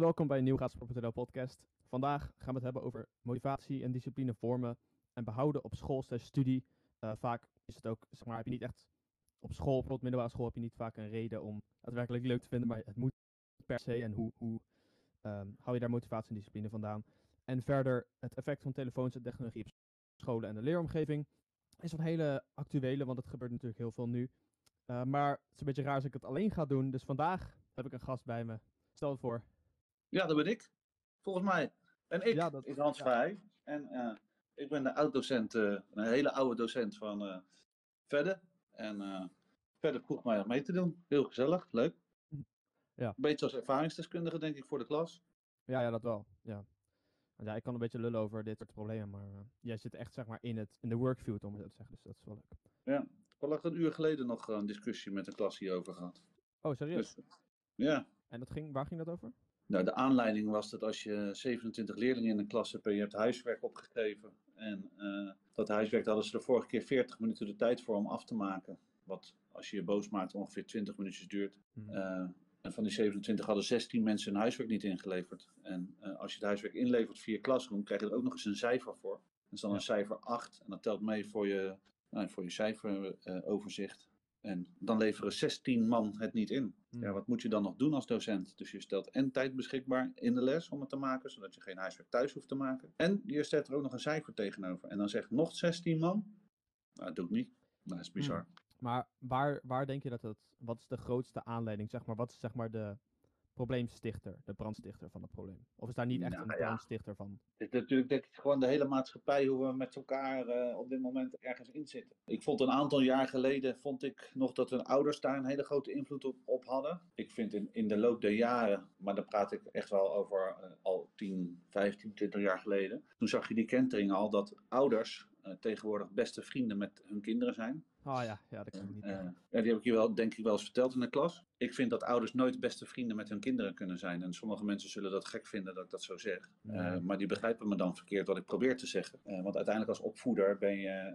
welkom bij een Gratis podcast. Vandaag gaan we het hebben over motivatie en discipline vormen en behouden op school studie. Uh, vaak is het ook, zeg maar, heb je niet echt op school, bijvoorbeeld middelbare school, heb je niet vaak een reden om het werkelijk leuk te vinden, maar het moet per se. En hoe, hoe um, hou je daar motivatie en discipline vandaan? En verder het effect van telefoons en technologie op scholen en de leeromgeving is een hele actuele, want het gebeurt natuurlijk heel veel nu. Uh, maar het is een beetje raar als ik het alleen ga doen, dus vandaag heb ik een gast bij me. Stel het voor. Ja, dat ben ik. Volgens mij. En ik ja, dat, is Hans ja. Vrij. En uh, ik ben de oud-docent, uh, een hele oude docent van uh, Verder. En Verder vroeg mij om mee te doen. Heel gezellig, leuk. Ja. Een beetje als ervaringsdeskundige, denk ik, voor de klas. Ja, ja dat wel. Ja. Ja, ik kan een beetje lullen over dit soort problemen, maar jij zit echt zeg maar in, het, in de workfield, om het zo te zeggen. Dus dat is wel leuk. Ja, ik had een uur geleden nog een discussie met een klas hierover gehad. Oh, serieus? Dus, ja. En dat ging, waar ging dat over? Nou, de aanleiding was dat als je 27 leerlingen in een klas hebt en je hebt huiswerk opgegeven. En uh, dat huiswerk hadden ze de vorige keer 40 minuten de tijd voor om af te maken. Wat als je je boos maakt ongeveer 20 minuutjes duurt. Hmm. Uh, en van die 27 hadden 16 mensen hun huiswerk niet ingeleverd. En uh, als je het huiswerk inlevert via Classroom, krijg je er ook nog eens een cijfer voor. Dat is dan ja. een cijfer 8. En dat telt mee voor je, nou, voor je cijferoverzicht. En dan leveren 16 man het niet in. Hmm. Ja, wat moet je dan nog doen als docent? Dus je stelt en tijd beschikbaar in de les om het te maken, zodat je geen huiswerk thuis hoeft te maken. En je stelt er ook nog een cijfer tegenover. En dan zegt nog 16 man, nou, dat doe ik niet. Nou, dat is bizar. Hmm. Maar waar, waar denk je dat het, wat is de grootste aanleiding, zeg maar, wat is zeg maar de, probleemstichter, de brandstichter van het probleem? Of is daar niet echt nou, een brandstichter ja. van? Het is natuurlijk denk ik gewoon de hele maatschappij, hoe we met elkaar uh, op dit moment ergens in zitten. Ik vond een aantal jaar geleden, vond ik nog dat hun ouders daar een hele grote invloed op, op hadden. Ik vind in, in de loop der jaren, maar dan praat ik echt wel over uh, al 10, 15, 20 jaar geleden. Toen zag je die kentering al dat ouders uh, tegenwoordig beste vrienden met hun kinderen zijn. Oh ja, ja dat kan ik niet. Uh, ja, die heb ik je wel, denk ik wel eens verteld in de klas. Ik vind dat ouders nooit beste vrienden met hun kinderen kunnen zijn. En sommige mensen zullen dat gek vinden dat ik dat zo zeg. Uh, maar die begrijpen me dan verkeerd wat ik probeer te zeggen. Uh, want uiteindelijk als opvoeder ben je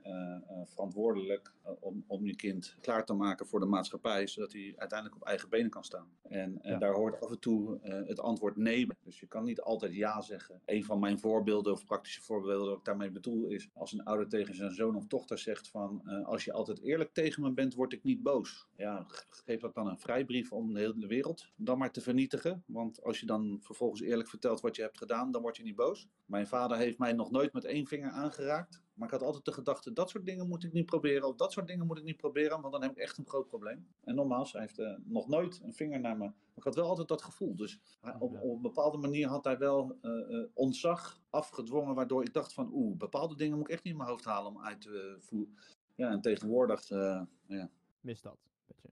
verantwoordelijk om, om je kind klaar te maken voor de maatschappij. Zodat hij uiteindelijk op eigen benen kan staan. En, ja. daar hoort af en toe het antwoord nee. Dus je kan niet altijd ja zeggen. Een van mijn voorbeelden of praktische voorbeelden wat ik daarmee bedoel is. Als een ouder tegen zijn zoon of dochter zegt van als je altijd eerlijk tegen me bent, word ik niet boos. Ja, geef dat dan een vrijbrief om de hele wereld dan maar te vernietigen. Want als je dan vervolgens eerlijk vertelt wat je hebt gedaan, dan word je niet boos. Mijn vader heeft mij nog nooit met één vinger aangeraakt. Maar ik had altijd de gedachte, dat soort dingen moet ik niet proberen. Of dat soort dingen moet ik niet proberen, want dan heb ik echt een groot probleem. En nogmaals, hij heeft uh, nog nooit een vinger naar me. Maar ik had wel altijd dat gevoel. Dus hij, op, op, een bepaalde manier had hij wel uh, uh, ontzag afgedwongen. Waardoor ik dacht van, oeh, bepaalde dingen moet ik echt niet in mijn hoofd halen om uit te voeren. Ja, en tegenwoordig, ja. Mis dat.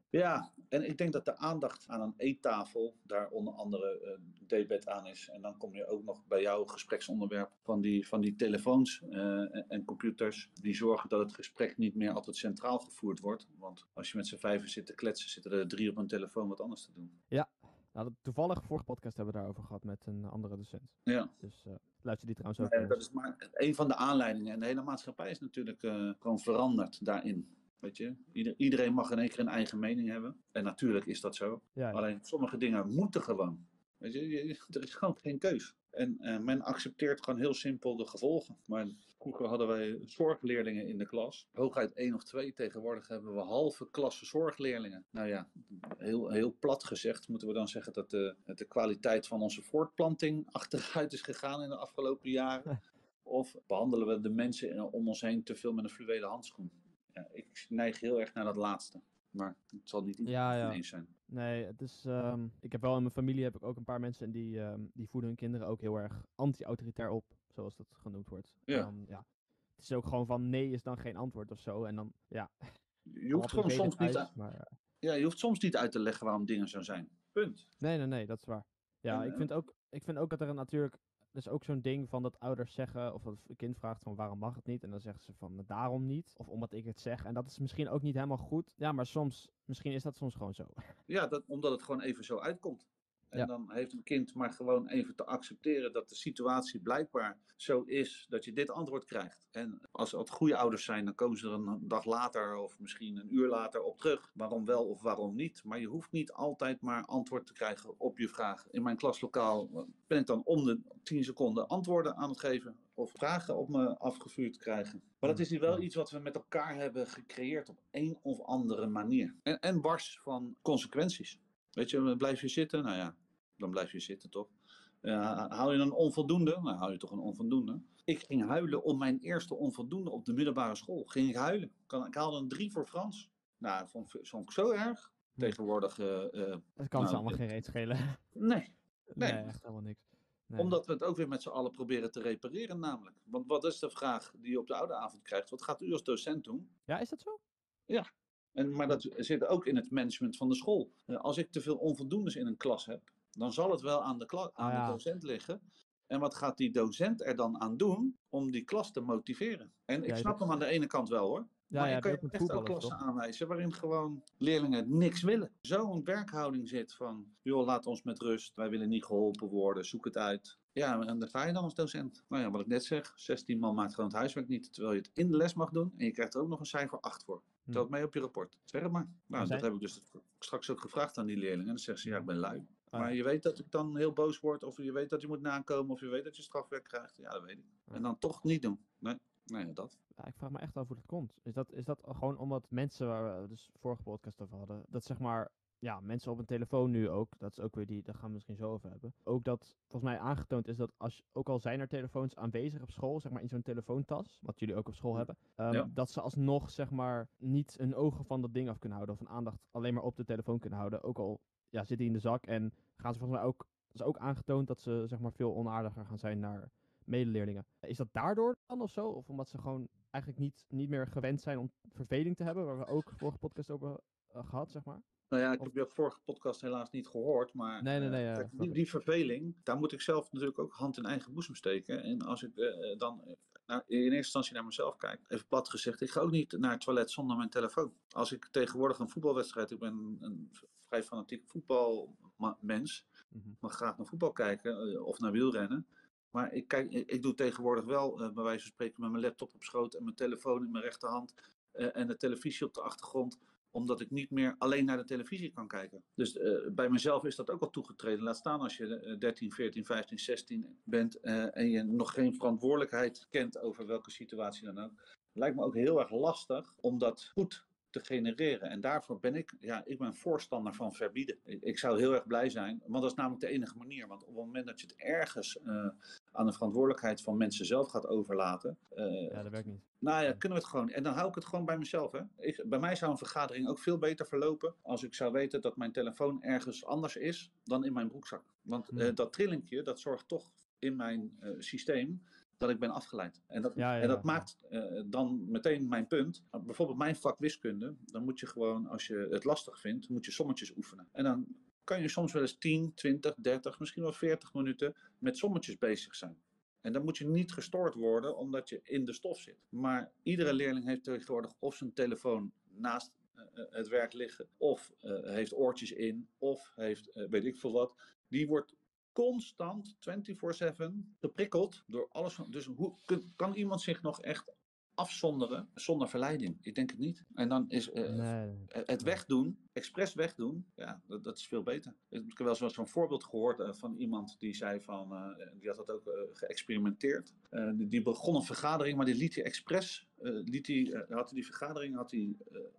Ja, en ik denk dat de aandacht aan een eettafel daar onder andere uh, debet aan is. En dan kom je ook nog bij jouw gespreksonderwerp van die, van die telefoons uh, en, en, computers. Die zorgen dat het gesprek niet meer altijd centraal gevoerd wordt. Want als je met z'n vijven zit te kletsen, zitten er drie op een telefoon wat anders te doen. Ja, nou, toevallig vorige podcast hebben we daarover gehad met een andere docent. Ja. Dus uh, luister die trouwens ook. Nee, dat is maar een van de aanleidingen. En de hele maatschappij is natuurlijk gewoon veranderd daarin. Weet je, Ieder, iedereen mag in één keer een eigen mening hebben. En natuurlijk is dat zo. Ja, ja. Alleen sommige dingen moeten gewoon. Weet je, er is gewoon geen keus. En uh, men accepteert gewoon heel simpel de gevolgen. Maar vroeger hadden wij zorgleerlingen in de klas. Hooguit één of twee. Tegenwoordig hebben we halve klasse zorgleerlingen. Nou ja, heel, heel plat gezegd moeten we dan zeggen dat de, de kwaliteit van onze voortplanting achteruit is gegaan in de afgelopen jaren. Of behandelen we de mensen om ons heen te veel met een fluwelen handschoen? Ja, ik neig heel erg naar dat laatste. Maar het zal niet ja, ja. eens zijn. Nee, het is, um, ik heb wel in mijn familie heb ik ook een paar mensen die, um, die voeden hun kinderen ook heel erg anti-autoritair op, zoals dat genoemd wordt. Ja. Um, ja. Het is ook gewoon van nee is dan geen antwoord of zo. En dan, ja. Je hoeft gewoon soms niet, uit, maar, uh... ja, je hoeft soms niet uit te leggen waarom dingen zo zijn. Punt. Nee, nee, nee, dat is waar. Ja, en, ik, vind ook, ik vind ook dat er natuurlijk is ook zo'n ding van dat ouders zeggen, of dat een kind vraagt van waarom mag het niet? En dan zeggen ze van daarom niet, of omdat ik het zeg. En dat is misschien ook niet helemaal goed. Ja, maar soms, misschien is dat soms gewoon zo. Ja, dat, omdat het gewoon even zo uitkomt. En Ja. dan heeft een kind maar gewoon even te accepteren dat de situatie blijkbaar zo is dat je dit antwoord krijgt. En als het goede ouders zijn, dan komen ze er een dag later of misschien een uur later op terug. Waarom wel of waarom niet. Maar je hoeft niet altijd maar antwoord te krijgen op je vragen. In mijn klaslokaal ben ik dan om de 10 seconden antwoorden aan het geven. Of vragen op me afgevuurd krijgen. Maar dat is hier wel iets wat we met elkaar hebben gecreëerd op een of andere manier. En, en wars van consequenties. Weet je, blijf je zitten? Nou ja, dan blijf je zitten toch? Ja, haal je een onvoldoende? Nou, haal je toch een onvoldoende. Ik ging huilen om mijn eerste onvoldoende op de middelbare school. Ging ik huilen. Ik haalde een drie voor Frans. Nou, dat vond, vond ik zo erg. Tegenwoordig, eh, eh, Dat kan ze Nou, allemaal geen reet schelen. nee. nee, Nee. echt helemaal niks. Nee. Omdat we het ook weer met z'n allen proberen te repareren namelijk. Want wat is de vraag die je op de oude avond krijgt? Wat gaat u als docent doen? Ja, is dat zo? En, maar dat zit ook in het management van de school. Eh, Als ik te veel onvoldoendes in een klas heb, dan zal het wel aan de, kla- aan ja. de docent liggen. En wat gaat die docent er dan aan doen om die klas te motiveren? En ik Ja, snap dat- hem aan de ene kant wel hoor. Ja, maar ja, je kan je echt voetballers, klassen toch? aanwijzen waarin gewoon leerlingen niks willen. Zo'n werkhouding zit van, joh, laat ons met rust. Wij willen niet geholpen worden, zoek het uit. Ja, en daar ga je dan als docent. Nou ja, wat ik net zeg, 16 man maakt gewoon het huiswerk niet. Terwijl je het in de les mag doen en je krijgt er ook nog een cijfer 8 voor. Hm. Tel het mee op je rapport. Zeg het maar. Nou, dat heb ik dus straks ook gevraagd aan die leerlingen. En dan zeggen ze, ja, ik ben lui. Ah, Maar je weet dat ik dan heel boos word, of je weet dat je moet nakomen, of je weet dat je strafwerk krijgt. Ja, dat weet ik. En dan toch niet doen. Nee, nee dat. Ja, ik vraag me echt af hoe dat komt. Is dat, is dat gewoon omdat mensen waar we dus vorige podcast over hadden, dat zeg maar, ja, mensen op een telefoon nu ook, dat is ook weer die, daar gaan we misschien zo over hebben. Ook dat volgens mij aangetoond is dat als, ook al zijn er telefoons aanwezig op school, zeg maar in zo'n telefoontas, wat jullie ook op school hebben, ehm, Ja. dat ze alsnog zeg maar niet een ogen van dat ding af kunnen houden of een aandacht alleen maar op de telefoon kunnen houden. Ook al ja, zit die in de zak en gaan ze volgens mij ook, is ook aangetoond dat ze zeg maar veel onaardiger gaan zijn naar medeleerlingen. Is dat daardoor dan of zo? Of omdat ze gewoon eigenlijk niet, niet meer gewend zijn om verveling te hebben, waar we ook vorige podcast over hebben gehad, zeg maar? Nou ja, ik heb je vorige podcast helaas niet gehoord, maar Nee, nee, eh, nee, ja, kijk, snap die, die verveling, daar moet ik zelf natuurlijk ook hand in eigen boezem steken. En als ik eh, dan eh, nou, in eerste instantie naar mezelf kijk, even plat gezegd, ik ga ook niet naar het toilet zonder mijn telefoon. Als ik tegenwoordig een voetbalwedstrijd, ik ben een, vrij fanatiek voetbalmens, Mhm. mag graag naar voetbal kijken of naar wielrennen. Maar ik, kijk, ik, ik doe tegenwoordig wel, bij wijze van spreken, met mijn laptop op schoot en mijn telefoon in mijn rechterhand en de televisie op de achtergrond omdat ik niet meer alleen naar de televisie kan kijken. Dus eh, bij mezelf is dat ook al toegetreden. Laat staan als je eh, 13, 14, 15, 16 bent eh, en je nog geen verantwoordelijkheid kent over welke situatie dan ook. Lijkt me ook heel erg lastig om dat goed te genereren. En daarvoor ben ik, ja, ik ben voorstander van verbieden. Ik, ik zou heel erg blij zijn, want dat is namelijk de enige manier. Want op het moment dat je het ergens eh, aan de verantwoordelijkheid van mensen zelf gaat overlaten, eh, Ja, dat werkt niet. nou ja, kunnen we het gewoon. En dan hou ik het gewoon bij mezelf. Hè. Ik, bij mij zou een vergadering ook veel beter verlopen als ik zou weten dat mijn telefoon ergens anders is dan in mijn broekzak. Want Hmm. eh, dat trillingje, dat zorgt toch in mijn systeem dat ik ben afgeleid. En dat, Ja, ja, en dat ja. maakt eh, dan meteen mijn punt. Bijvoorbeeld mijn vak wiskunde, dan moet je gewoon, als je het lastig vindt, moet je sommetjes oefenen. En dan kan je soms wel eens 10, 20, 30, misschien wel 40 minuten met sommetjes bezig zijn. En dan moet je niet gestoord worden omdat je in de stof zit. Maar iedere leerling heeft tegenwoordig of zijn telefoon naast eh, eh, het werk liggen, of heeft oortjes in, of heeft weet ik veel wat. Die wordt constant 24/7 geprikkeld door alles. Van, dus hoe kan iemand zich nog echt afzonderen zonder verleiding? Ik denk het niet. En dan is Nee. eh, Het wegdoen, expres wegdoen, ja, dat, dat is veel beter. Ik heb wel zo'n voorbeeld gehoord eh, van iemand die zei van, eh, die had dat ook eh, geëxperimenteerd. Die, die begon een vergadering, maar die liet hij expres, liet eh, had die vergadering had hij,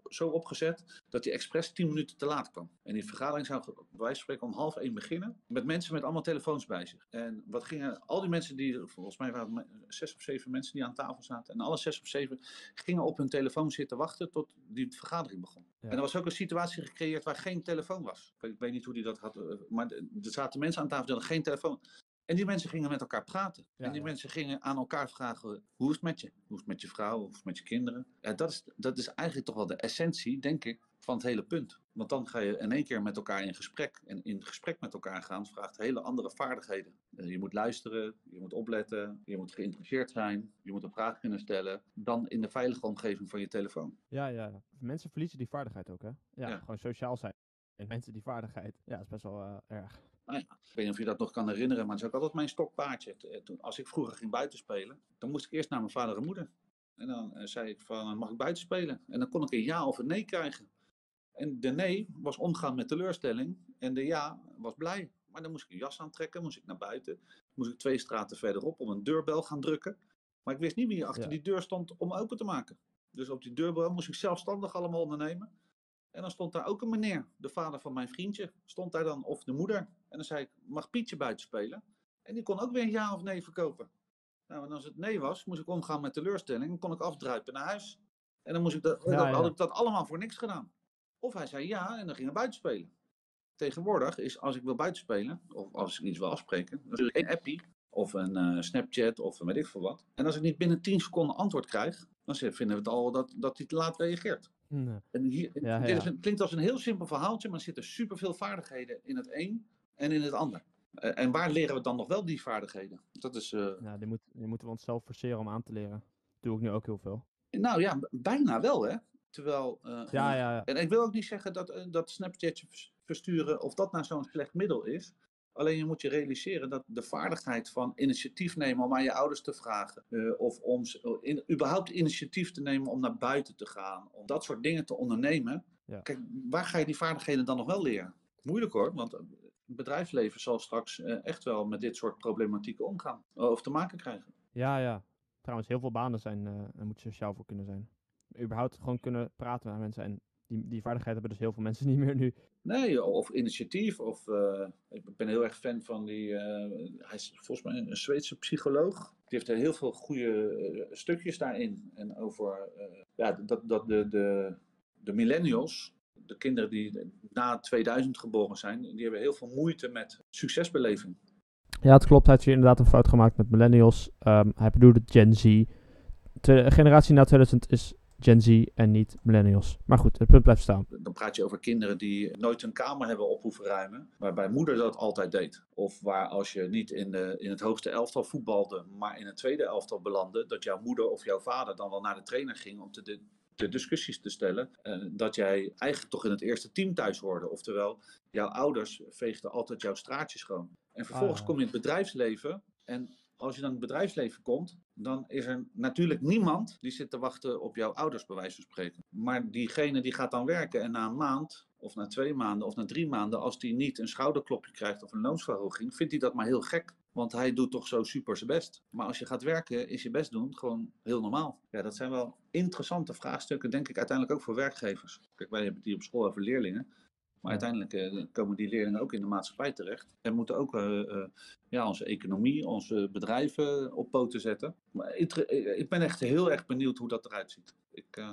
zo opgezet dat hij expres 10 minuten te laat kwam. En die vergadering zou bij wijze van spreken om half één beginnen, met mensen met allemaal telefoons bij zich. En wat gingen, al die mensen die, volgens mij waren het zes of zeven mensen die aan tafel zaten, en alle zes of zeven gingen op hun telefoon zitten wachten tot die vergadering begon. En er was ook een situatie gecreëerd waar geen telefoon was. Ik weet, niet hoe die dat had, eh, maar er er zaten mensen aan tafel die hadden geen telefoon. En die mensen gingen met elkaar praten. Ja, en die ja. mensen gingen aan elkaar vragen, hoe is het met je? Hoe is het met je vrouw? Hoe is het met je kinderen? Ja, dat, is, dat is eigenlijk toch wel de essentie, denk ik, van het hele punt. Want dan ga je in één keer met elkaar in gesprek. En in gesprek met elkaar gaan vraagt hele andere vaardigheden. Eh, je moet luisteren, je moet opletten, je moet geïnteresseerd zijn, je moet een vraag kunnen stellen. Dan in de veilige omgeving van je telefoon. Ja, ja. Mensen verliezen die vaardigheid ook, hè? Ja, Ja. gewoon sociaal zijn. En mensen die vaardigheid. Ja, dat is best wel eh, erg. Nou ja, ik weet niet of je dat nog kan herinneren, maar het is ook altijd mijn stokpaardje. T- Toen, als ik vroeger ging buitenspelen, dan moest ik eerst naar mijn vader en moeder. En dan eh, zei ik van, mag ik buiten spelen? En dan kon ik een ja of een nee krijgen. En de nee was omgaan met teleurstelling en de ja was blij. Maar dan moest ik een jas aantrekken, moest ik naar buiten. Moest ik twee straten verderop om een deurbel gaan drukken. Maar ik wist niet wie achter Ja. die deur stond om open te maken. Dus op die deurbel moest ik zelfstandig allemaal ondernemen. En dan stond daar ook een meneer, de vader van mijn vriendje, stond daar dan, of de moeder. En dan zei ik, mag Pietje buiten spelen? En die kon ook weer een ja of nee verkopen. Nou, en als het nee was, moest ik omgaan met teleurstelling. Dan kon ik afdruipen naar huis. En dan, moest ik dat, Ja, dan ja. had ik dat allemaal voor niks gedaan. Of hij zei ja en dan ging hij buiten spelen. Tegenwoordig is als ik wil buiten spelen, of als ik iets wil afspreken, dan ik een appie of een eh, Snapchat of een weet ik veel wat. En als ik niet binnen 10 seconden antwoord krijg, dan vinden we het al dat, dat hij te laat reageert. Nee. En hier, Ja, dit ja. Is een, klinkt als een heel simpel verhaaltje, maar er zitten superveel vaardigheden in het een en in het ander. Eh, en waar leren we dan nog wel die vaardigheden? Dat is, eh, Ja, die, moet, die moeten we onszelf forceren om aan te leren. doe ik nu ook heel veel. nou ja, bijna wel hè. Terwijl, eh, Ja, ja, ja. En ik wil ook niet zeggen dat, eh, dat Snapchat versturen, of dat nou zo'n slecht middel is. Alleen je moet je realiseren dat de vaardigheid van initiatief nemen om aan je ouders te vragen. eh, of om in, überhaupt initiatief te nemen om naar buiten te gaan. Om dat soort dingen te ondernemen. Ja. Kijk, waar ga je die vaardigheden dan nog wel leren? Moeilijk hoor, want het bedrijfsleven zal straks echt wel met dit soort problematieken omgaan. Of te maken krijgen. Ja, ja. Trouwens, heel veel banen zijn, er moet sociaal voor kunnen zijn. Überhaupt gewoon kunnen praten met mensen. En die, die vaardigheid hebben dus heel veel mensen niet meer nu. Nee, of initiatief. Of, eh, ik ben heel erg fan van die. eh, hij is volgens mij een Zweedse psycholoog. Die heeft er heel veel goede eh, stukjes daarin. En over ja, dat, dat de, de, de millennials, de kinderen die na 2000 geboren zijn, die hebben heel veel moeite met succesbeleving. Ja, het klopt. Hij heeft hier inderdaad een fout gemaakt met millennials. Ehm, hij bedoelde Gen Z. De generatie na 2000 is Gen Z en niet millennials. Maar goed, het punt blijft staan. Dan praat je over kinderen die nooit een kamer hebben op hoeven ruimen, waarbij moeder dat altijd deed. Of waar als je niet in, de, in het hoogste elftal voetbalde, maar in het tweede elftal belandde, dat jouw moeder of jouw vader dan wel naar de trainer ging om te, de, de discussies te stellen. eh, dat jij eigenlijk toch in het eerste team thuis hoorde. Oftewel, jouw ouders veegden altijd jouw straatje schoon. En vervolgens Ah. kom je in het bedrijfsleven en als je dan het bedrijfsleven komt, dan is er natuurlijk niemand die zit te wachten op jouw ouders, bij wijze van spreken. Maar diegene die gaat dan werken en na een maand, of na twee maanden, of na drie maanden, als die niet een schouderklopje krijgt of een loonsverhoging, vindt hij dat maar heel gek. Want hij doet toch zo super zijn best. Maar als je gaat werken, is je best doen gewoon heel normaal. Ja, dat zijn wel interessante vraagstukken, denk ik, uiteindelijk ook voor werkgevers. Kijk, wij hebben het hier op school over leerlingen. Maar uiteindelijk eh, komen die leerlingen ook in de maatschappij terecht. En moeten ook eh, eh, ja, onze economie, onze bedrijven op poten zetten. Maar ik ben echt heel erg benieuwd hoe dat eruit ziet. Ik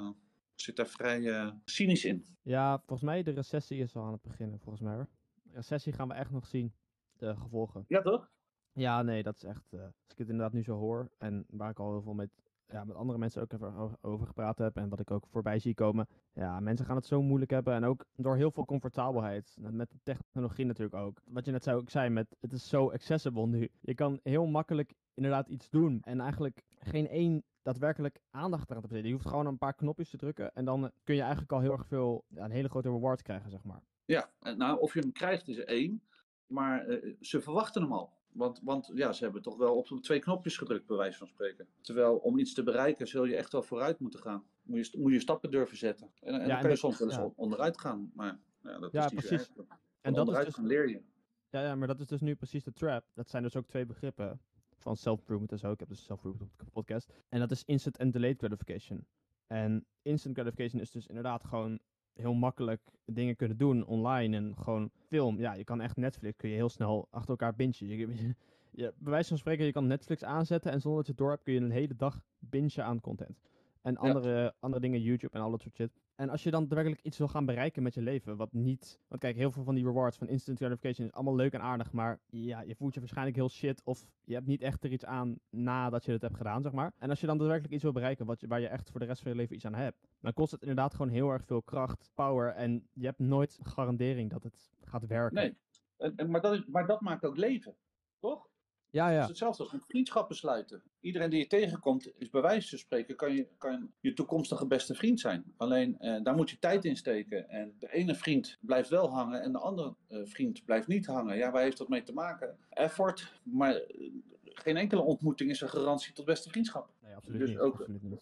zit daar vrij cynisch in. Ja, volgens mij de recessie is al aan het beginnen, volgens mij hoor. Recessie gaan we echt nog zien, de gevolgen. Ja, toch? Ja, nee, dat is echt. als ik het inderdaad nu zo hoor en waar ik al heel veel met, ja, met andere mensen ook even over gepraat heb en wat ik ook voorbij zie komen. Ja, mensen gaan het zo moeilijk hebben en ook door heel veel comfortabelheid. Met de technologie natuurlijk ook. Wat je net zei, ook zei, met, het is zo accessible nu. Je kan heel makkelijk inderdaad iets doen en eigenlijk geen één daadwerkelijk aandacht eraan te besteden. Je hoeft gewoon een paar knopjes te drukken en dan kun je eigenlijk al heel erg veel, een hele grote reward krijgen, zeg maar. Ja, nou, of je hem krijgt is één. Maar eh, ze verwachten hem al. Want, want ja, ze hebben toch wel op twee knopjes gedrukt, bij wijze van spreken. Terwijl om iets te bereiken zul je echt wel vooruit moeten gaan. Moet je, moet je stappen durven zetten. En, en Ja, dan en kan je dat- soms wel eens ja. onderuit gaan. Maar ja, dat Ja, is niet precies. En dat is onderuit dus gaan leer je. Ja, ja, maar dat is dus nu precies de trap. Dat zijn dus ook twee begrippen van self-improvement en zo. Ik heb dus self-improvement op de podcast. En dat is instant en delayed gratification. En instant gratification is dus inderdaad gewoon heel makkelijk dingen kunnen doen online en gewoon film. Ja, je kan echt Netflix, kun je heel snel achter elkaar bingen. Je, je, je, bij wijze van spreken, je kan Netflix aanzetten en zonder dat je het door hebt kun je een hele dag bingen aan content. En andere, andere dingen, YouTube en al dat soort shit. En als je dan daadwerkelijk iets wil gaan bereiken met je leven, wat niet... Want kijk, heel veel van die rewards van instant gratification is allemaal leuk en aardig, maar ja, je voelt je waarschijnlijk heel shit of je hebt niet echt er iets aan nadat je het hebt gedaan, zeg maar. En als je dan daadwerkelijk iets wil bereiken wat je, waar je echt voor de rest van je leven iets aan hebt, dan kost het inderdaad gewoon heel erg veel kracht, power en je hebt nooit garandering dat het gaat werken. Nee, maar, dat is, maar dat maakt ook leven. Toch? Ja, Het ja. is hetzelfde als met vriendschappen sluiten. Iedereen die je tegenkomt, is bij wijze van spreken, kan je, kan je toekomstige beste vriend zijn. Alleen eh, daar moet je tijd in steken. En de ene vriend blijft wel hangen en de andere eh, vriend blijft niet hangen. Ja, waar heeft dat mee te maken? Effort, maar eh, geen enkele ontmoeting is een garantie tot beste vriendschap. Nee, absoluut Dus niet. ook- absoluut niet.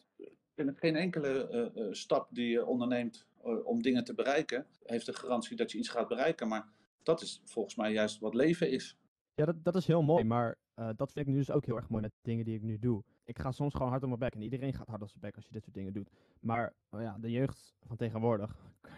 Vind geen enkele eh, eh, stap die je onderneemt eh, om dingen te bereiken, heeft de garantie dat je iets gaat bereiken. Maar dat is volgens mij juist wat leven is. Ja, dat, dat is heel mooi, maar eh, dat vind ik nu dus ook heel erg mooi met de dingen die ik nu doe. Ik ga soms gewoon hard op mijn bek en iedereen gaat hard op zijn bek als je dit soort dingen doet. Maar oh ja, de jeugd van tegenwoordig,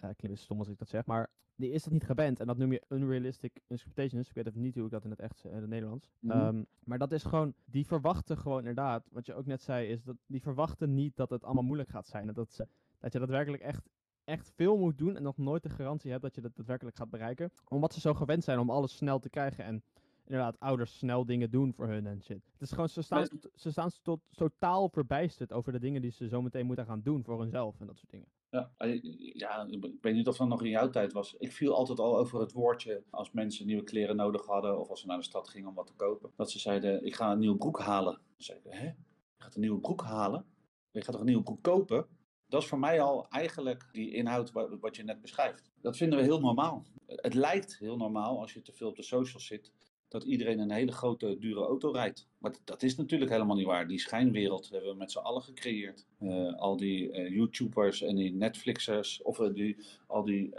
eh, klinkt stom als ik dat zeg, maar die is dat niet gewend en dat noem je unrealistic expectations. Ik weet even niet hoe ik dat in het echt zeg, in het Nederlands. Mhm. Ehm, maar dat is gewoon, die verwachten gewoon inderdaad, wat je ook net zei, is dat die verwachten niet dat het allemaal moeilijk gaat zijn. En dat, ze, dat je daadwerkelijk echt, echt veel moet doen en nog nooit de garantie hebt dat je dat daadwerkelijk gaat bereiken. Omdat ze zo gewend zijn om alles snel te krijgen en inderdaad ouders snel dingen doen voor hun en shit. Het is gewoon, ze staan, Maar- ze staan tot, totaal verbijsterd over de dingen die ze zo meteen moeten gaan doen voor hunzelf en dat soort dingen. Ja, eh, ja, ik weet niet of dat nog in jouw tijd was. Ik viel altijd al over het woordje als mensen nieuwe kleren nodig hadden of als ze naar de stad gingen om wat te kopen. Dat ze zeiden, ik ga een nieuwe broek halen. Dan zei ik, hè? Je gaat een nieuwe broek halen? Je gaat toch een nieuwe broek kopen? Dat is voor mij al eigenlijk die inhoud wa- wat je net beschrijft. Dat vinden we heel normaal. Het lijkt heel normaal als je te veel op de socials zit. Dat iedereen een hele grote, dure auto rijdt. Maar dat- is natuurlijk helemaal niet waar. Die schijnwereld hebben we met z'n allen gecreëerd. Eh, al die eh, YouTubers en die Netflixers, of eh, die, al die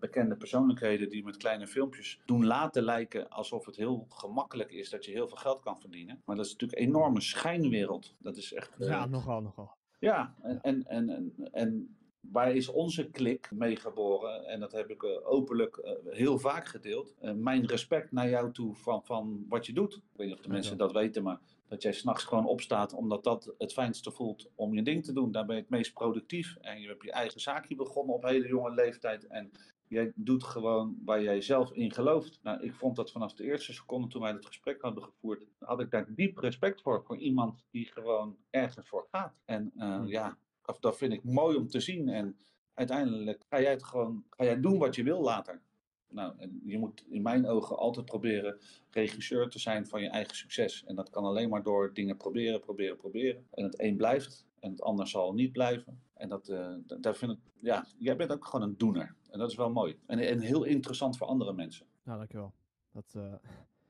bekende persoonlijkheden die met kleine filmpjes doen laten lijken alsof het heel gemakkelijk is dat je heel veel geld kan verdienen. Maar dat is natuurlijk een enorme schijnwereld. Dat is echt. Ja, nogal, nogal. ja, en, en, en, en waar is onze klik mee geboren? En dat heb ik eh, openlijk eh, heel vaak gedeeld. Eh, mijn respect naar jou toe van, van wat je doet. Ik weet niet of de mensen dat weten, maar dat jij s'nachts gewoon opstaat omdat dat het fijnste voelt om je ding te doen. Daar ben je het meest productief. En je hebt je eigen zaakje begonnen op hele jonge leeftijd. En jij doet gewoon waar jij zelf in gelooft. Nou, ik vond dat vanaf de eerste seconde toen wij het gesprek hadden gevoerd, had ik daar diep respect voor. Voor iemand die gewoon ergens voor gaat. En Hm. ja, dat, dat vind ik mooi om te zien. En uiteindelijk ga jij het gewoon, ga jij doen wat je wil later. Nou, en je moet in mijn ogen altijd proberen regisseur te zijn van je eigen succes. En dat kan alleen maar door dingen proberen, proberen, proberen. En het een blijft en het ander zal niet blijven. En dat, eh, daar vind ik, ja, jij bent ook gewoon een doener. En dat is wel mooi. En, en heel interessant voor andere mensen. Nou, dankjewel. Dat, eh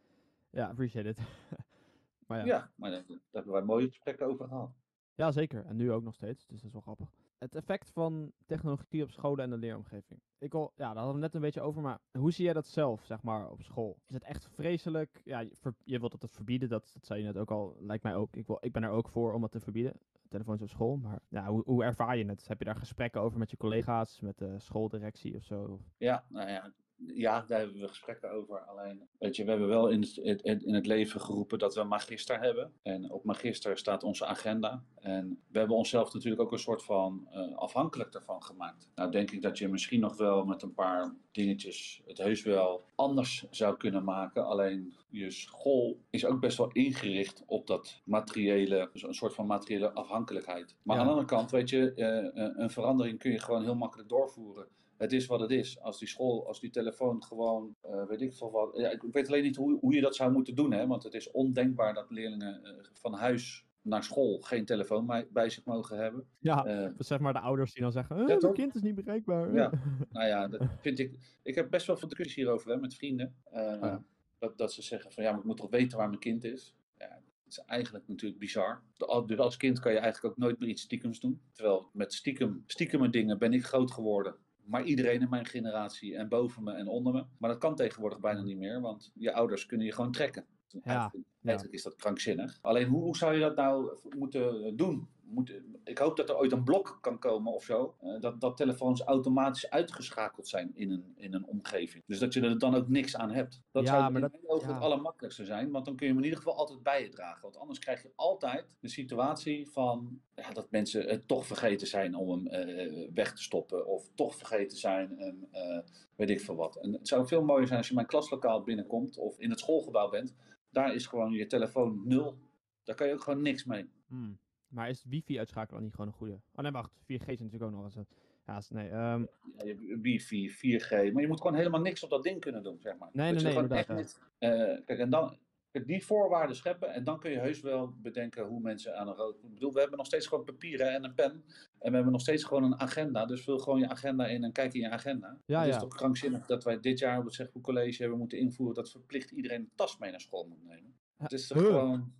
ja, appreciate it. maar ja. Ja, maar daar, daar hebben wij mooie gesprekken over gehad. Ja, zeker. En nu ook nog steeds, dus dat is wel grappig. Het effect van technologie op scholen en de leeromgeving. Ik wil, ja, daar hadden we net een beetje over, maar hoe zie jij dat zelf, zeg maar, op school? Is het echt vreselijk? Ja, je, wilt dat het verbieden, dat, dat zei je net ook al, lijkt mij ook. Ik, wil, ik ben er ook voor om het te verbieden, telefoons op school. Maar ja, hoe, hoe ervaar je het? Heb je daar gesprekken over met je collega's, met de schooldirectie of zo? Ja, nou ja, ja, daar hebben we gesprekken over. Alleen, weet je, we hebben wel in het, in het leven geroepen dat we magister hebben. En op magister staat onze agenda. En we hebben onszelf natuurlijk ook een soort van eh, afhankelijk daarvan gemaakt. Nou, denk ik dat je misschien nog wel met een paar dingetjes het heus wel anders zou kunnen maken. Alleen je school is ook best wel ingericht op dat materiële, dus een soort van materiële afhankelijkheid. Maar Ja. aan de andere kant, weet je, eh, eh, een verandering kun je gewoon heel makkelijk doorvoeren het is wat het is. Als die school, als die telefoon gewoon, eh, weet ik veel wat. Ja, ik weet alleen niet hoe, hoe je dat zou moeten doen, hè? want het is ondenkbaar dat leerlingen eh, van huis naar school geen telefoon bij, zich mogen hebben. Ja, Eh, zeg maar de ouders die dan zeggen, "Eh, Ja, mijn kind is niet bereikbaar. Ja. nou ja, dat vind ik. Ik heb best wel veel discussies hierover hè, met vrienden. Ja. dat, dat ze zeggen van ja, maar ik moet toch weten waar mijn kind is. Ja, dat is eigenlijk natuurlijk bizar. Dus als kind kan je eigenlijk ook nooit meer iets stiekems doen. Terwijl met stiekem, stiekeme dingen ben ik groot geworden. Maar iedereen in mijn generatie en boven me en onder me. Maar dat kan tegenwoordig bijna niet meer, want je ouders kunnen je gewoon trekken. Eigenlijk, eigenlijk is dat krankzinnig. Alleen hoe, hoe zou je dat nou moeten doen? Moet, ik hoop dat er ooit een blok kan komen of zo. eh, dat, dat telefoons automatisch uitgeschakeld zijn in een, in een omgeving. Dus dat je er dan ook niks aan hebt. Dat Ja, zou maar dat- ja. het allermakkelijkste zijn. Want dan kun je hem in ieder geval altijd bij je dragen. Want anders krijg je altijd de situatie van ja, dat mensen het toch vergeten zijn om hem eh, weg te stoppen. Of toch vergeten zijn hem, eh, weet ik veel wat. En het zou veel mooier zijn als je mijn klaslokaal binnenkomt of in het schoolgebouw bent. Daar is gewoon je telefoon nul. Daar kan je ook gewoon niks mee. Hmm. Maar is wifi-uitschakelen niet gewoon een goede? Oh nee, wacht. 4G is natuurlijk ook nog eens een... Ja, nee. ehm, Ja, wifi, 4G, maar je moet gewoon helemaal niks op dat ding kunnen doen, zeg maar. Nee, Dat nee, nee, echt niet- eh, kijk, en dan, Kijk, die voorwaarden scheppen en dan kun je heus wel bedenken hoe mensen aan een rood... Ik bedoel, we hebben nog steeds gewoon papieren en een pen. En we hebben nog steeds gewoon een agenda. Dus vul gewoon je agenda in en kijk in je agenda. Ja, het is ja. toch krankzinnig dat wij dit jaar op het Zegboek College hebben moeten invoeren dat verplicht iedereen een tas mee naar school moet nemen. Het is toch Huh. gewoon...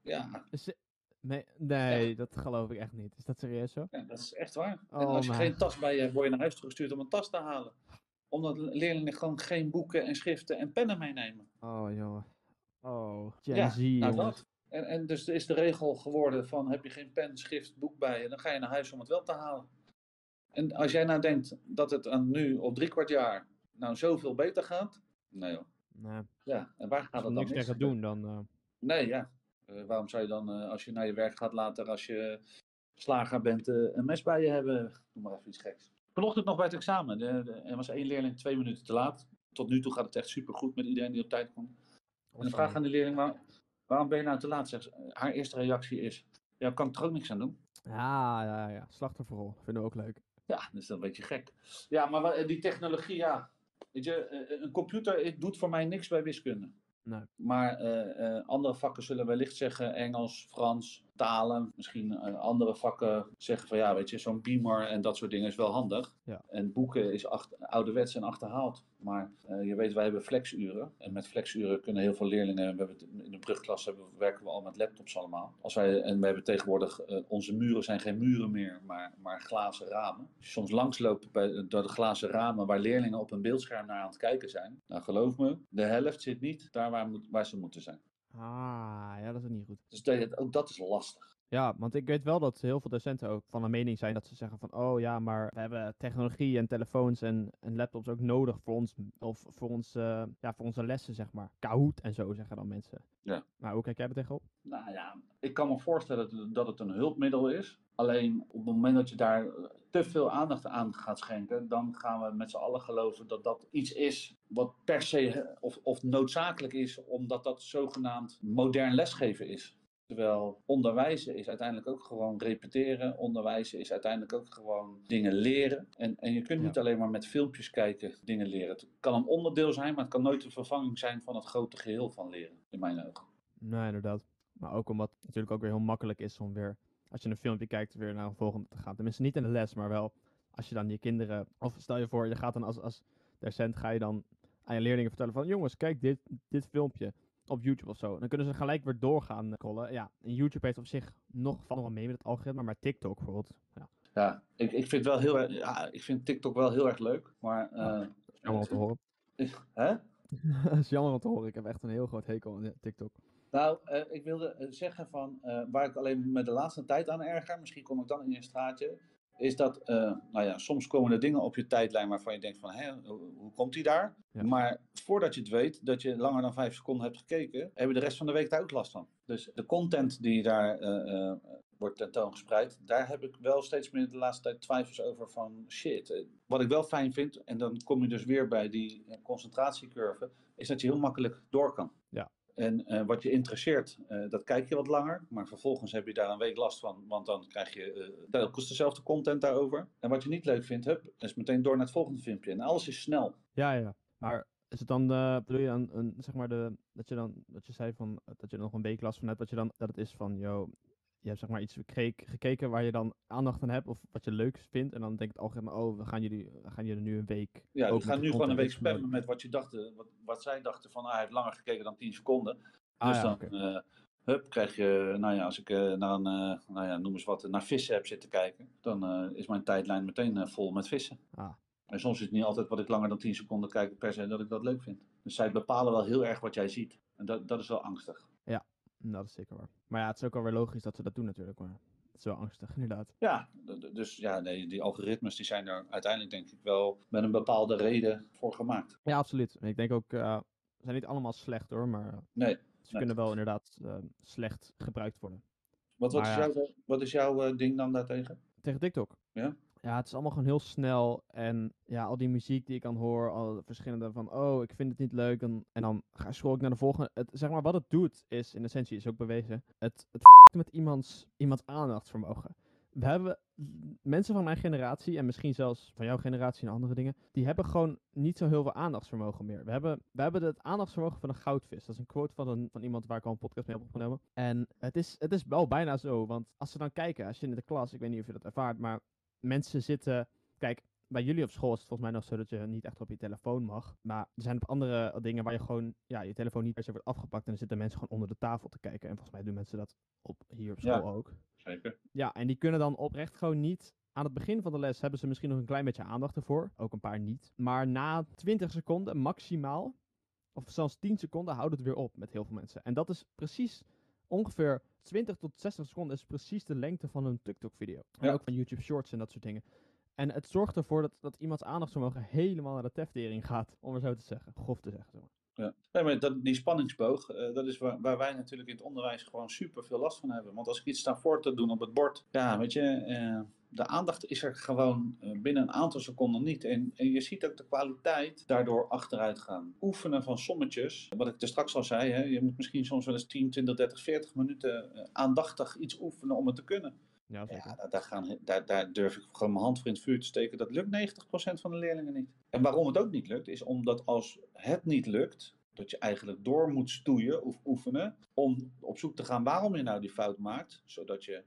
Ja, Nee, nee dat geloof ik echt niet. Is dat serieus zo? ja, dat is echt waar. en Oh, als je geen tas bij je hebt, word je naar huis teruggestuurd om een tas te halen. Omdat leerlingen gewoon geen boeken en schriften en pennen meenemen. Oh, jongen. Oh, Gen Ja, Z, nou dat. En, en dus is de regel geworden van heb je geen pen, schrift, boek bij je, dan ga je naar huis om het wel te halen. En als jij nou denkt dat het aan nu op drie kwart jaar nou zoveel beter gaat, nee joh. Nee, Ja, en waar gaat het dan niks tegen doen, dan... eh, Nee, ja. Eh, waarom zou je dan, eh, als je naar je werk gaat later, als je slager bent, eh, een mes bij je hebben? Doe maar even iets geks. Vanochtend nog bij het examen. De, de- er was één leerling twee minuten te laat. Tot nu toe gaat het echt supergoed met iedereen die op tijd komt. En de vraag aan de leerling, waar, waarom ben je nou te laat? Zegt ze. Haar eerste reactie is, ja, daar kan ik er ook niks aan doen. Ja, ja, ja. Slachtofferrol. Vinden we ook leuk. Ja, dat is dan een beetje gek. Ja, maar die technologie, ja. Weet je, een computer doet voor mij niks bij wiskunde. Maar eh, eh, andere vakken zullen wellicht zeggen Engels, Frans, talen. Misschien eh, andere vakken zeggen van ja, weet je, zo'n beamer en dat soort dingen is wel handig. Ja. En boeken is acht, ouderwets en achterhaald. Maar eh, je weet, wij hebben flexuren. En met flexuren kunnen heel veel leerlingen, we hebben in de brugklas hebben, werken we al met laptops allemaal. Als wij, en we hebben tegenwoordig, eh, onze muren zijn geen muren meer, maar, maar glazen ramen. Als je soms langsloopt bij, door de glazen ramen waar leerlingen op een beeldscherm naar aan het kijken zijn. Nou geloof me, de helft zit niet daar waar, moet, waar ze moeten zijn. Ah, ja, dat is niet goed. Dus dat, ook dat is lastig. Ja, want ik weet wel dat heel veel docenten ook van een mening zijn dat ze zeggen van, oh ja, maar we hebben technologie en telefoons en, en laptops ook nodig voor ons, of voor, ons, eh, ja, voor onze lessen, zeg maar. Kahoot en zo, zeggen dan mensen. Ja. Maar hoe kijk jij er tegenop? Nou ja, ik kan me voorstellen dat- dat het een hulpmiddel is. Alleen op het moment dat je daar eh, te veel aandacht aan gaat schenken, dan gaan we met z'n allen geloven dat dat iets is wat per se eh, of, of noodzakelijk is, omdat dat zogenaamd modern lesgeven is. Terwijl onderwijzen is uiteindelijk ook gewoon repeteren. Onderwijzen is uiteindelijk ook gewoon dingen leren. En, en je kunt Ja. niet alleen maar met filmpjes kijken dingen leren. Het kan een onderdeel zijn, maar het kan nooit de vervanging zijn van het grote geheel van leren, in mijn ogen. Nee, inderdaad. Maar ook omdat het natuurlijk ook weer heel makkelijk is om weer, als je een filmpje kijkt, weer naar een volgende te gaan. Tenminste, niet in de les, maar wel als je dan je kinderen, of stel je voor, je gaat dan als, als docent, ga je dan aan je leerlingen vertellen van, jongens, kijk dit, dit filmpje op YouTube of zo. Dan kunnen ze gelijk weer doorgaan eh, scrollen. Ja, en YouTube heeft op zich nog van wel mee met het algoritme, maar TikTok bijvoorbeeld. Ja, Ja, ik, ik vind wel heel erg, ja, ik vind TikTok wel heel erg leuk, maar eh, jammer om te horen. hè? dat is jammer om te horen. Ik heb echt een heel groot hekel aan TikTok. Nou, eh, ik wilde zeggen van waar ik alleen met de laatste tijd aan erger, misschien kom ik dan in een straatje, is dat, eh, nou ja, soms komen er dingen op je tijdlijn waarvan je denkt van, hè, hoe, komt die daar? Ja. Maar voordat je het weet, dat je langer dan vijf seconden hebt gekeken, heb je de rest van de week daar ook last van. Dus de content die daar eh, wordt tentoongespreid, daar heb ik wel steeds meer de laatste tijd twijfels over van, shit. Wat ik wel fijn vind, en dan kom je dus weer bij die concentratiecurve, is dat je heel makkelijk door kan. En eh, wat je interesseert, eh, dat kijk je wat langer. Maar vervolgens heb je daar een week last van. Want dan krijg je eh, telkens dezelfde content daarover. En wat je niet leuk vindt, hup, is meteen door naar het volgende filmpje. En alles is snel. Ja, ja. Maar is het dan, bedoel je dan, een, zeg maar, de, dat je dan, dat je zei van, dat je er nog een week last van hebt, dat je dan, dat het is van, yo, je hebt zeg maar iets gekeken, gekeken waar je dan aandacht aan hebt, of wat je leuk vindt, en dan denkt het algoritme, oh, we gaan jullie, we gaan jullie nu een week. Ja, we gaan nu gewoon een week spammen met wat je dacht. eh, Wat, wat zij dachten van, ah, hij heeft langer gekeken dan 10 seconden. Ah, dus ja, dan, oké. eh, hup, krijg je, nou ja, als ik eh, naar een, nou ja, noem eens wat, naar vissen heb zitten kijken. Dan is mijn tijdlijn meteen vol met vissen. Ah. En soms is het niet altijd wat ik langer dan 10 seconden kijk per se dat ik dat leuk vind. Dus zij bepalen wel heel erg wat jij ziet. En dat, dat is wel angstig. Nou, dat is zeker waar. Maar ja, het is ook alweer logisch dat ze dat doen natuurlijk, maar het is wel angstig, inderdaad. Ja, dus ja, nee, die algoritmes die zijn er uiteindelijk denk ik wel met een bepaalde reden voor gemaakt. Ja, absoluut. En ik denk ook, eh, ze zijn niet allemaal slecht hoor, maar eh, Nee. ze Nee. kunnen wel inderdaad eh, slecht gebruikt worden. Wat, wat, Maar is, jouw, wat is jouw ding dan daartegen? Tegen TikTok? Ja? Ja, het is allemaal gewoon heel snel. En ja, al die muziek die ik dan hoor, al verschillende van, oh, ik vind het niet leuk. Dan, en dan ga, ik naar de volgende. Het, zeg maar, wat het doet, is in essentie, is ook bewezen, het, het met iemands, iemands aandachtsvermogen. we hebben mensen van mijn generatie en misschien zelfs van jouw generatie en andere dingen, die hebben gewoon niet zo heel veel aandachtsvermogen meer. We hebben, we hebben het aandachtsvermogen van een goudvis. Dat is een quote van, een, van iemand waar ik al een podcast mee heb opgenomen. En het is, het is wel bijna zo, want als ze dan kijken, als je in de klas, ik weet niet of je dat ervaart, maar mensen zitten, kijk, bij jullie op school is het volgens mij nog zo dat je niet echt op je telefoon mag. Maar er zijn op andere dingen waar je gewoon ja, je telefoon niet per se wordt afgepakt. En dan zitten mensen gewoon onder de tafel te kijken. En volgens mij doen mensen dat op, hier op school Ja. ook. Zeker. Ja, en die kunnen dan oprecht gewoon niet. Aan het begin van de les hebben ze misschien nog een klein beetje aandacht ervoor. Ook een paar niet. Maar na 20 seconden maximaal, of zelfs 10 seconden, houdt het weer op met heel veel mensen. En dat is precies ongeveer 20 tot 60 seconden is precies de lengte van een TikTok-video. En Ja. ook van YouTube Shorts en dat soort dingen. En het zorgt ervoor dat, dat iemands aandachtsvermogen helemaal naar de teftering gaat, om het zo te zeggen. Grof te zeggen. Zeg maar. Ja. Nee, maar dat, die spanningsboog, eh, dat is waar, waar wij natuurlijk in het onderwijs gewoon super veel last van hebben. Want als ik iets sta voor te doen op het bord, ja, weet je, eh, de aandacht is er gewoon eh, binnen een aantal seconden niet. En, en je ziet ook de kwaliteit daardoor achteruit gaan. Oefenen van sommetjes, wat ik er straks al zei, hè, je moet misschien soms wel eens 10, 20, 30, 40 minuten aandachtig iets oefenen om het te kunnen. Ja, zeker. Ja, daar, daar, gaan, daar, daar durf ik gewoon mijn hand voor in het vuur te steken. Dat lukt 90% van de leerlingen niet. En waarom het ook niet lukt, is omdat als het niet lukt, dat je eigenlijk door moet stoeien of oefenen om op zoek te gaan waarom je nou die fout maakt, zodat je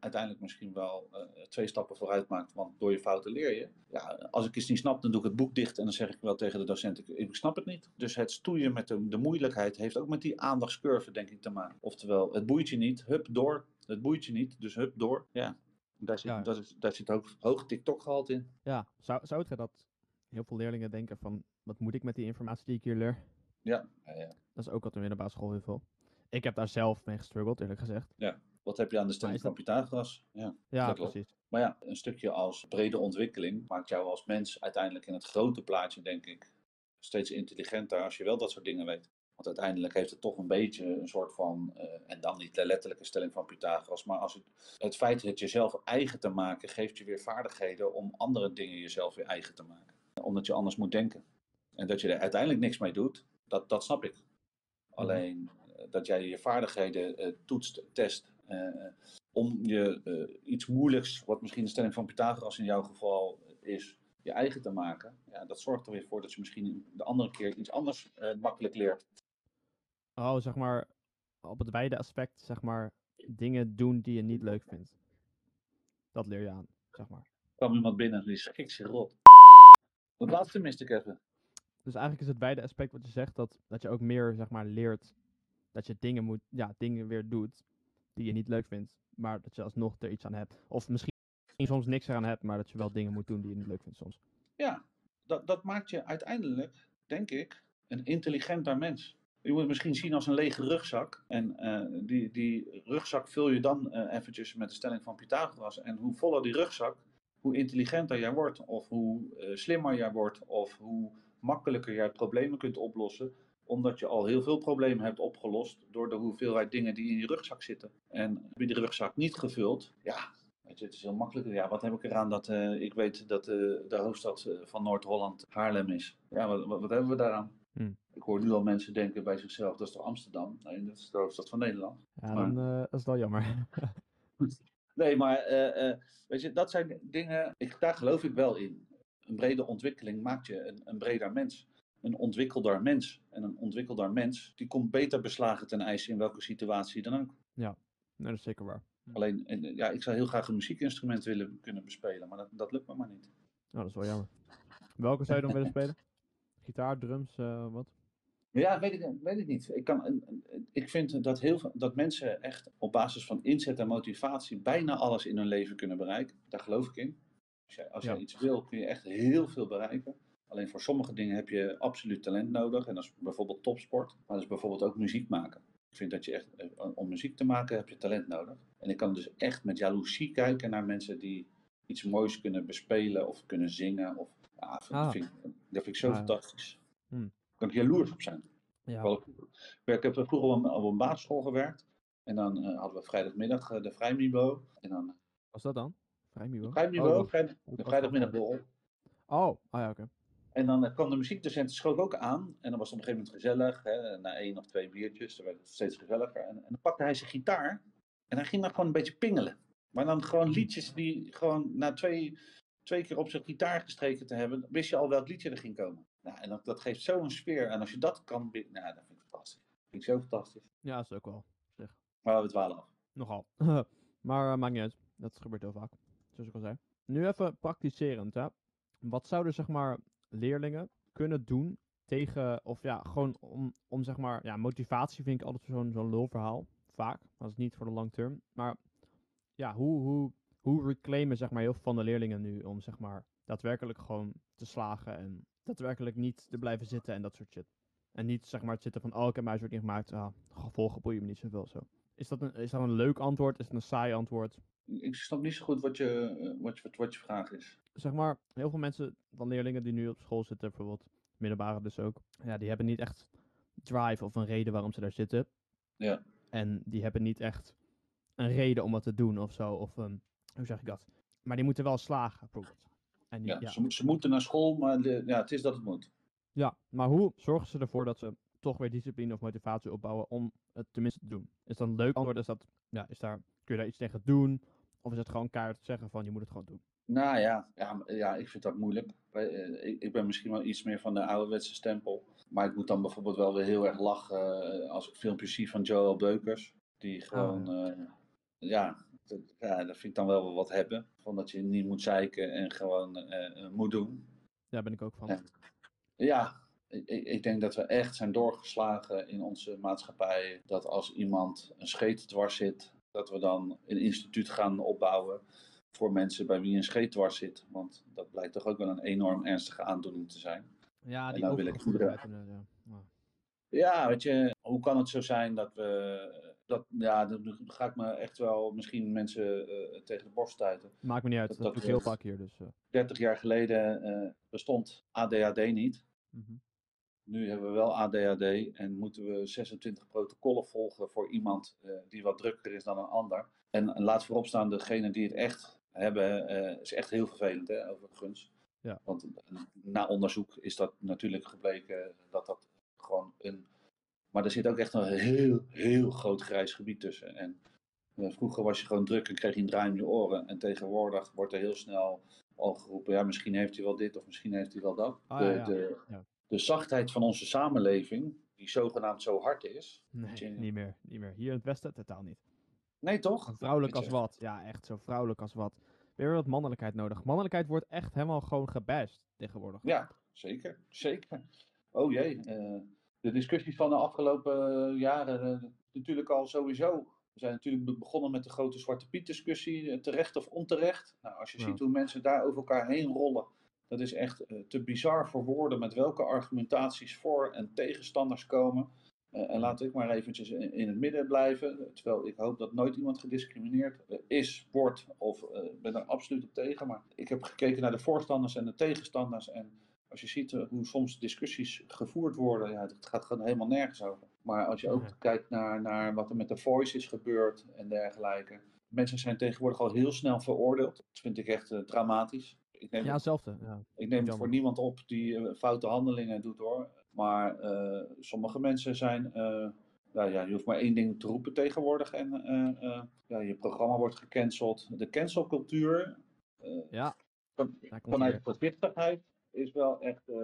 uiteindelijk misschien wel eh, twee stappen vooruit maakt, want door je fouten leer je. Ja, als ik iets niet snap, dan doe ik het boek dicht en dan zeg ik wel tegen de docent, ik, ik snap het niet. Dus het stoeien met de, de moeilijkheid heeft ook met die aandachtscurve, denk ik, te maken. Oftewel, het boeit je niet, hup, door. Het boeit je niet, dus hup, door. Ja, daar zit, Ja. daar zit ook hoog TikTok-gehalte in. Ja, zou, zou het dat heel veel leerlingen denken van, wat moet ik met die informatie die ik hier leer? Ja, ja, ja. Dat is ook wat er in de basisschool heel veel. Ik heb daar zelf mee gestruggeld, eerlijk gezegd. Wat heb je aan de stelling is van Pythagoras? Ja. Ja, Dat klopt. precies. Maar ja, een stukje als brede ontwikkeling maakt jou als mens uiteindelijk in het grote plaatje, denk ik, steeds intelligenter als je wel dat soort dingen weet. Want uiteindelijk heeft het toch een beetje een soort van, eh, en dan niet de letterlijke stelling van Pythagoras, maar als het, het feit het jezelf eigen te maken, geeft je weer vaardigheden om andere dingen jezelf weer eigen te maken. Omdat je anders moet denken. En dat je er uiteindelijk niks mee doet, dat, dat snap ik. Alleen eh, dat jij je vaardigheden eh, toetst, test, om je iets moeilijks, wat misschien de stelling van Pythagoras in jouw geval is, je eigen te maken. Ja, dat zorgt er weer voor dat je misschien de andere keer iets anders makkelijk leert. Oh, zeg maar, op het wijde aspect, zeg maar, dingen doen die je niet leuk vindt. Dat leer je aan, zeg maar. Er kwam iemand binnen die schikt zich rot. Het laatste miste ik even. Dus eigenlijk is het wijde aspect wat je zegt, dat, dat je ook meer, zeg maar, leert dat je dingen moet, ja, dingen weer doet die je niet leuk vindt, maar dat je alsnog er iets aan hebt. Of misschien soms niks eraan hebt, maar dat je wel dingen moet doen die je niet leuk vindt soms. Ja, dat, dat maakt je uiteindelijk, denk ik, een intelligenter mens. Je moet het misschien zien als een lege rugzak. En eh, die, die rugzak vul je dan eh, eventjes met de stelling van Pythagoras. En hoe voller die rugzak, hoe intelligenter jij wordt. Of hoe eh, slimmer jij wordt. Of hoe makkelijker jij problemen kunt oplossen. Omdat je al heel veel problemen hebt opgelost door de hoeveelheid dingen die in je rugzak zitten. En heb je die rugzak niet gevuld, ja, Weet je, het is heel makkelijk. Ja, wat heb ik eraan dat ik weet dat de hoofdstad van Noord-Holland Haarlem is? Ja, wat, wat hebben we daaraan? Hmm. Ik hoor nu al mensen denken bij zichzelf, dat is toch Amsterdam? Nee, dat is de hoofdstad van Nederland. Ja, Maar- dan dat is wel jammer. Nee, maar eh, eh, weet je, dat zijn dingen, ik, daar geloof ik wel in. Een brede ontwikkeling maakt je een, een breder mens. Een ontwikkelder mens. En een ontwikkelder mens, die komt beter beslagen ten ijs in welke situatie dan ook. nee, dat is zeker waar. Alleen, eh, ja, ik zou heel graag een muziekinstrument willen kunnen bespelen, maar dat, dat lukt me maar niet. Nou, dat is wel jammer. Welke zou je dan willen spelen? Gitaar, drums, eh, wat? Ja, weet ik, weet ik niet. Ik, kan, een- een- ik vind dat, heel, veel- dat mensen echt op basis van inzet en motivatie bijna alles in hun leven kunnen bereiken. Daar geloof ik in. Als jij, als Ja. jij iets wil, kun je echt heel veel bereiken. Alleen voor sommige dingen heb je absoluut talent nodig. En dat is bijvoorbeeld topsport. Maar dat is bijvoorbeeld ook muziek maken. Ik vind dat je echt, eh, om muziek te maken heb je talent nodig. En ik kan dus echt met jaloezie kijken naar mensen die iets moois kunnen bespelen of kunnen zingen. Of, ja, vind, Ah. vind, dat vind ik zo Ah, fantastisch. Hmm. Daar kan ik jaloers op zijn. Ja, Ik heb vroeger op een, op een basisschool gewerkt. En dan eh, hadden we vrijdagmiddag eh, de vrijmibo. En dan was dat dan? Vrijmibo? vrijmibo, Oh, de dat vrijdagmiddagborrel. Oh, ah ja, oké. En dan eh, kwam de muziekdocent schoof ook aan. En dan was het op een gegeven moment gezellig. Hè, na één of twee biertjes. Dan werd het steeds gezelliger. En, en dan pakte hij zijn gitaar. En hij ging dan gewoon een beetje pingelen. Maar dan gewoon liedjes die gewoon na twee, twee keer op zijn gitaar gestreken te hebben, wist je al welk liedje er ging komen. Nou, en dat, dat geeft zo'n sfeer. En als je dat kan, nou, dat vind ik fantastisch. vind ik zo fantastisch. Ja, dat is ook wel. Maar we dwalen af. Nogal. maar eh, maakt niet uit. Dat gebeurt heel vaak. Zoals ik al zei. Nu even praktiserend, hè. Wat zouden, zeg maar, leerlingen kunnen doen tegen, of ja, gewoon om, om zeg maar, ja, motivatie vind ik altijd zo'n zo'n lulverhaal. Vaak. Dat is niet voor de long term. Maar ja, hoe, hoe, hoe reclaimen, zeg maar, heel veel van de leerlingen nu om, zeg maar, daadwerkelijk gewoon te slagen en daadwerkelijk niet te blijven zitten en dat soort shit. En niet, zeg maar, het zitten van, oh, ik heb mijn huiswerk niet gemaakt. Ah, gevolgen boeien me niet zoveel, zo. Is dat, een, is dat een leuk antwoord? Is het een saai antwoord? Ik snap niet zo goed wat je, wat je, wat je vraag is. zeg maar, heel veel mensen, van leerlingen die nu op school zitten, bijvoorbeeld, middelbare dus ook, ja, die hebben niet echt drive of een reden waarom ze daar zitten. Ja. En die hebben niet echt een reden om wat te doen of zo, of een, hoe zeg ik dat? Maar die moeten wel slagen, bijvoorbeeld. En die, Ja, ja, Ze, mo- ze moeten naar school, maar de, ja, het is dat het moet. ja, maar hoe zorgen ze ervoor dat ze toch weer discipline of motivatie opbouwen om het tenminste te doen? Is dat een leuk antwoord? Is dat, ja, is daar, kun je daar iets tegen doen? Of is het gewoon keihard zeggen van, je moet het gewoon doen? Nou ja, ja, ja ik vind dat moeilijk. Eh, Ik, ik ben misschien wel iets meer van de ouderwetse stempel. Maar ik moet dan bijvoorbeeld wel weer heel erg lachen eh, als ik filmpjes zie van Joel Beukers. Die gewoon, eh, ja, dat, ja, dat vind ik dan wel wat hebben. Van dat je niet moet zeiken en gewoon eh, eh, moet doen. Daar ben ik ook van. Ja. Ja, ik, ik denk dat we echt zijn doorgeslagen in onze maatschappij. Dat als iemand een scheet dwars zit, dat we dan een instituut gaan opbouwen voor mensen bij wie een scheet dwars zit. Want dat blijkt toch ook wel een enorm ernstige aandoening te zijn. Ja, En die nou wil ik ja. Ja. Ja, weet je, hoe kan het zo zijn dat we. Dat, ja, dan ga ik me echt wel misschien mensen eh, tegen de borst stuiten. Maakt me niet uit, Dat- dat, dat heel vaak hier, dus... eh, 30 jaar geleden eh, bestond ADHD niet. mhm. Nu hebben we wel ADHD en moeten we 26 protocollen volgen voor iemand eh, die wat drukker is dan een ander. En, en laat voorop staan, degene die het echt hebben, eh, is echt heel vervelend, hè, overigens. Ja. Want eh, na onderzoek is dat natuurlijk gebleken dat dat gewoon een. Maar er zit ook echt een heel, heel groot grijs gebied tussen. En eh, vroeger was je gewoon druk en kreeg je een draai om je oren. En tegenwoordig wordt er heel snel al geroepen: ja, misschien heeft hij wel dit of misschien heeft hij wel dat. Ah, de, ja, de, Ja. de zachtheid van onze samenleving, die zogenaamd zo hard is. Nee, je- niet meer, niet meer. Hier in het Westen totaal niet. Nee, toch? Vrouwelijk als wat. Ja, echt zo vrouwelijk als wat. Weer wat mannelijkheid nodig. Mannelijkheid wordt echt helemaal gewoon gebashed tegenwoordig. Ja, zeker. Zeker. Oh jee. eh, de discussies van de afgelopen eh, jaren, eh, natuurlijk al sowieso. We zijn natuurlijk be- begonnen met de grote Zwarte Piet discussie, eh, terecht of onterecht. Nou, als je Ja. ziet hoe mensen daar over elkaar heen rollen, dat is echt te bizar voor woorden met welke argumentaties voor en tegenstanders komen. En laat ik maar eventjes in, in het midden blijven, terwijl ik hoop dat nooit iemand gediscrimineerd is, wordt of ben er absoluut op tegen. Maar ik heb gekeken naar de voorstanders en de tegenstanders en als je ziet eh, hoe soms discussies gevoerd worden, ja, het gaat gewoon helemaal nergens over. Maar als je ook kijkt naar, naar wat er met de voice is gebeurd en dergelijke. Mensen zijn tegenwoordig al heel snel veroordeeld. Dat vind ik echt eh, dramatisch. Ik neem, Ja, hetzelfde. Ja. ik neem het voor niemand op die eh, foute handelingen doet hoor. Maar sommige mensen zijn. nou ja, je hoeft maar één ding te roepen tegenwoordig en ja, je programma wordt gecanceld. De cancelcultuur Ja, vanuit voorzichtigheid is wel echt eh,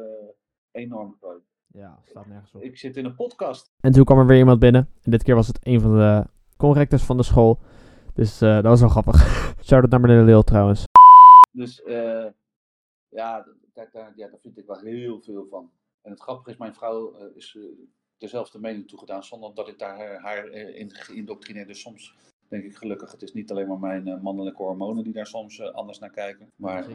enorm groot. Ja, staat nergens op. Ik zit in een podcast. En toen kwam er weer iemand binnen. En dit keer was het een van de correctors van de school. Dus eh, dat was wel grappig. Shout-out naar meneer Leel trouwens. Dus eh, ja, daar, daar, ja, daar vind ik wel heel veel van. En het grappige is, mijn vrouw is dezelfde mening toegedaan, zonder dat ik daar haar, in geïndoctrineerd. Dus soms denk ik gelukkig, het is niet alleen maar mijn mannelijke hormonen die daar soms anders naar kijken. Maar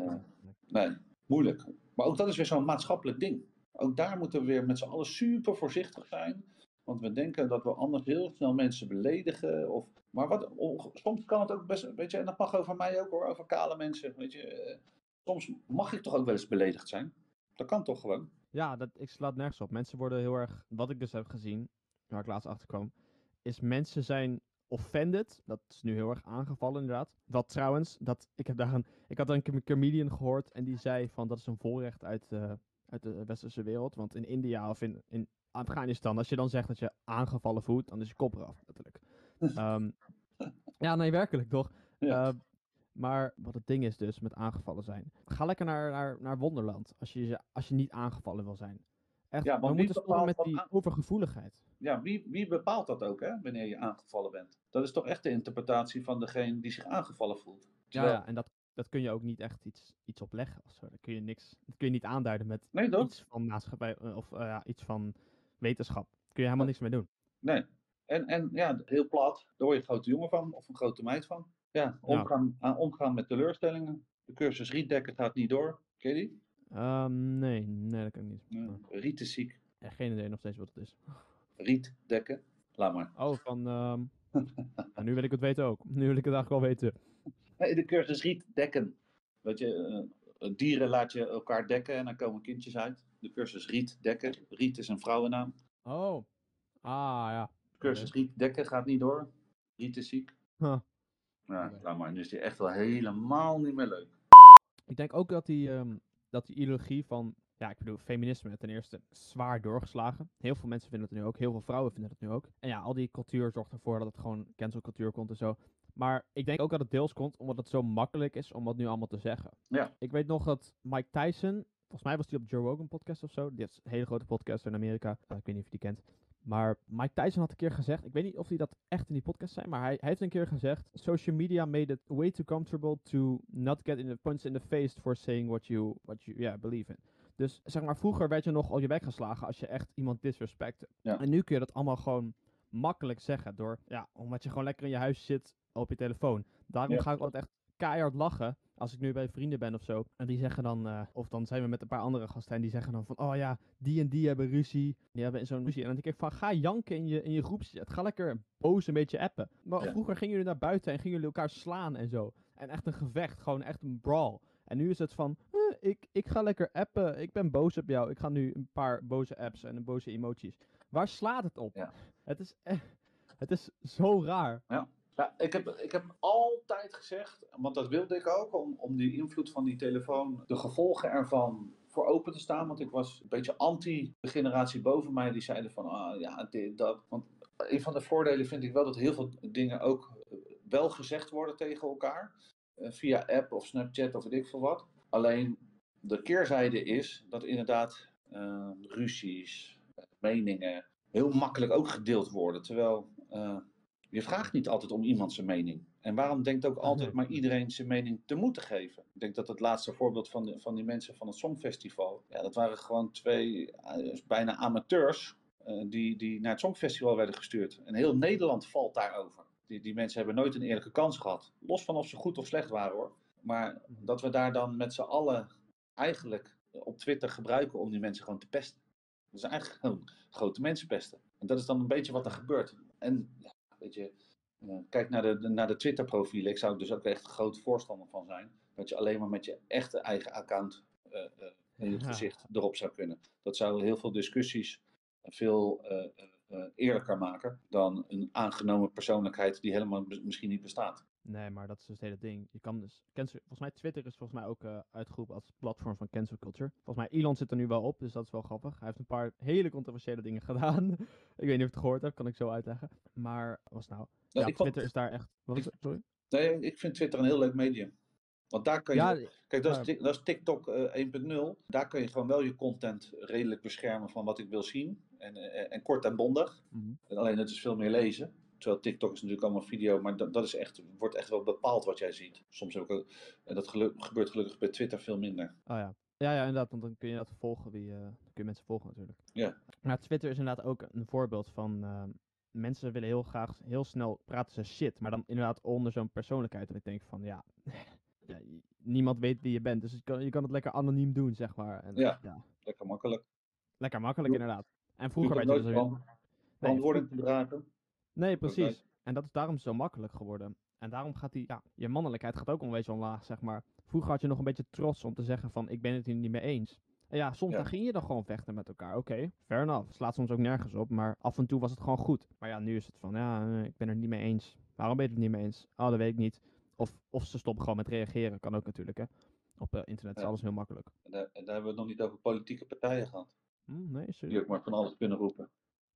nee, moeilijk. Maar ook dat is weer zo'n maatschappelijk ding. Ook daar moeten we weer met z'n allen super voorzichtig zijn. Want we denken dat we anders heel snel mensen beledigen. Of, maar wat, o- soms kan het ook best, weet je, en dat mag over mij ook hoor, over kale mensen. Weet je, eh, soms mag ik toch ook wel eens beledigd zijn. Dat kan toch gewoon. Ja, dat, ik slaat nergens op. Mensen worden heel erg, wat ik dus heb gezien, waar ik laatst achter kwam, is mensen zijn offended. Dat is nu heel erg aangevallen inderdaad. Wat trouwens, dat, ik, heb daar een, ik had een com- comedian gehoord en die zei van dat is een voorrecht uit, eh, uit de westerse wereld. Want in India of in, in Afghanistan, als je dan zegt dat je aangevallen voelt, dan is je kop eraf, letterlijk. Ehm, ja, nee, werkelijk toch? Ja. Eh, maar wat het ding is dus met aangevallen zijn. Ga lekker naar, naar, naar Wonderland als je- als je niet aangevallen wil zijn. Echt, Ja, we want wie moeten stoppen met die overgevoeligheid. Ja, wie, wie bepaalt dat ook, hè, wanneer je aangevallen bent? Dat is toch echt de interpretatie van degene die zich aangevallen voelt. Ja, Terwijl- ja, en dat, dat kun je ook niet echt iets, iets opleggen of zo. Daar kun je niks, dat kun je niet aanduiden met Nee, iets van maatschappij eh, of eh, ja, iets van wetenschap. Daar kun je helemaal niks mee doen. Nee. En, en ja, heel plat, daar word je een grote jongen van of een grote meid van. Ja, omgaan, aan, omgaan met teleurstellingen. De cursus rietdekken gaat niet door. Ken je die? Ehm, nee, nee, dat kan ik niet. Ja. Riet is ziek. eh, geen idee nog steeds wat het is. Rietdekken. Laat maar. Oh, van. nou, nu wil ik het weten ook. Nu wil ik het eigenlijk wel weten. Nee, de cursus rietdekken. Weet je, eh, dieren laat je elkaar dekken en dan komen kindjes uit. De cursus rietdekken. Riet is een vrouwennaam. Oh. Ah, ja. De cursus rietdekken gaat niet door. Riet is ziek. Huh. Ja, laat maar. Nu is die echt wel helemaal niet meer leuk. Ik denk ook dat die, ehm, dat die ideologie van. Ja, ik bedoel, feminisme ten eerste zwaar doorgeslagen. Heel veel mensen vinden het nu ook. Heel veel vrouwen vinden het nu ook. En ja, al die cultuur zorgt ervoor dat het gewoon cancelcultuur komt en zo. Maar ik denk ook dat het deels komt omdat het zo makkelijk is om wat nu allemaal te zeggen. Ja. Ik weet nog dat Mike Tyson, volgens mij was hij op Joe Rogan podcast of zo. Die is een hele grote podcaster in Amerika. Eh, ik weet niet of je die kent. Maar Mike Tyson had een keer gezegd, ik weet niet of hij dat echt in die podcast zei, maar hij, hij heeft een keer gezegd, social media made it way too comfortable to not get in the punch in the face for saying what you, what you yeah, believe in. Dus zeg maar, vroeger werd je nog al je bek geslagen als je echt iemand disrespecte. Ja. En nu kun je dat allemaal gewoon makkelijk zeggen door, ja, omdat je gewoon lekker in je huis zit op je telefoon. Daarom Ja. ga ik altijd echt keihard lachen als ik nu bij vrienden ben of zo. En die zeggen dan, eh, of dan zijn we met een paar andere gasten en die zeggen dan van, oh ja, die en die hebben ruzie. Die hebben zo'n ruzie. En dan denk ik van, ga janken in je, in je groepchat. Ga lekker boos een beetje appen. Maar Ja. vroeger gingen jullie naar buiten en gingen jullie elkaar slaan en zo. En echt een gevecht, gewoon echt een brawl. En nu is het van, eh, ik, ik ga lekker appen. Ik ben boos op jou. Ik ga nu een paar boze apps en een boze emoties. Waar slaat het op? Ja. Het is echt, het is zo raar. Ja, ik heb, ik heb altijd gezegd, want dat wilde ik ook, om, om die invloed van die telefoon, de gevolgen ervan voor open te staan. Want ik was een beetje anti de generatie boven mij, die zeiden van, ah ja, dit, dat. Want een van de voordelen vind ik wel dat heel veel dingen ook eh, wel gezegd worden tegen elkaar. eh, via app of Snapchat of weet ik veel wat. Alleen de keerzijde is dat inderdaad eh, ruzies, meningen heel makkelijk ook gedeeld worden. Terwijl je vraagt niet altijd om iemand zijn mening. En waarom denkt ook altijd maar iedereen zijn mening te moeten geven? Ik denk dat het laatste voorbeeld van, de, van die mensen van het Songfestival, ja, dat waren gewoon twee eh, bijna amateurs eh, die, die naar het Songfestival werden gestuurd. En heel Nederland valt daarover. Die, die mensen hebben nooit een eerlijke kans gehad. Los van of ze goed of slecht waren hoor. Maar dat we daar dan met z'n allen eigenlijk op Twitter gebruiken om die mensen gewoon te pesten. Dat is eigenlijk gewoon grote mensen pesten. En dat is dan een beetje wat er gebeurt. En weet je, eh, kijk naar de, de- naar de Twitter-profielen. Ik zou er dus ook echt groot voorstander van zijn. Dat je alleen maar met je echte eigen account eh, in het Ja. gezicht erop zou kunnen. Dat zou heel veel discussies veel eh, eh, eerlijker maken dan een aangenomen persoonlijkheid die helemaal mis- misschien niet bestaat. Nee, maar dat is dus het hele ding. Je kan dus cancel, volgens mij Twitter is volgens mij ook eh uitgeroepen als platform van cancel culture. Volgens mij Elon zit er nu wel op, dus dat is wel grappig. Hij heeft een paar hele controversiële dingen gedaan. ik weet niet of je het gehoord hebt, kan ik zo uitleggen. Maar wat was nou? Ja, vond- Twitter is daar echt. Wat is? Sorry. Nee, ik vind Twitter een heel leuk medium. Want daar kan je. Ja, Kijk, dat is, dat is TikTok eh, 1.0. Daar kun je gewoon wel je content redelijk beschermen van wat ik wil zien. En, eh, en kort en bondig. mhm. En alleen het is veel meer lezen. Terwijl TikTok is natuurlijk allemaal video, maar dat, dat is echt, wordt echt wel bepaald wat jij ziet. Soms heb ik ook, en dat gebeurt gelukkig bij Twitter veel minder. Oh ja. Ja, ja, inderdaad, want dan kun je dat volgen. Wie, eh, dan kun je mensen volgen natuurlijk. Ja. Maar Twitter is inderdaad ook een voorbeeld van. eh, mensen willen heel graag heel snel praten ze shit, maar dan inderdaad onder zo'n persoonlijkheid. En ik denk van ja. ja, niemand weet wie je bent, dus je kan, je kan het lekker anoniem doen, zeg maar. En, Ja. Lekker makkelijk. Lekker makkelijk, inderdaad. En vroeger werd je dus verantwoording te dragen. Nee, precies. En dat is daarom zo makkelijk geworden. En daarom gaat die, ja, je mannelijkheid gaat ook een beetje omlaag, zeg maar. Vroeger had je nog een beetje trots om te zeggen van, ik ben het hier niet mee eens. En ja, soms Ja. dan ging je dan gewoon vechten met elkaar. Oké, fair enough. Slaat soms ook nergens op, maar af en toe was het gewoon goed. Maar ja, nu is het van, ja, eh, ik ben er niet mee eens. Waarom ben je het niet mee eens? Oh, dat weet ik niet. Of, of ze stoppen gewoon met reageren, kan ook natuurlijk, hè. Op eh, internet is Ja. alles heel makkelijk. En daar, en daar hebben we het nog niet over politieke partijen gehad. Hm, nee, Die ook maar van alles kunnen roepen.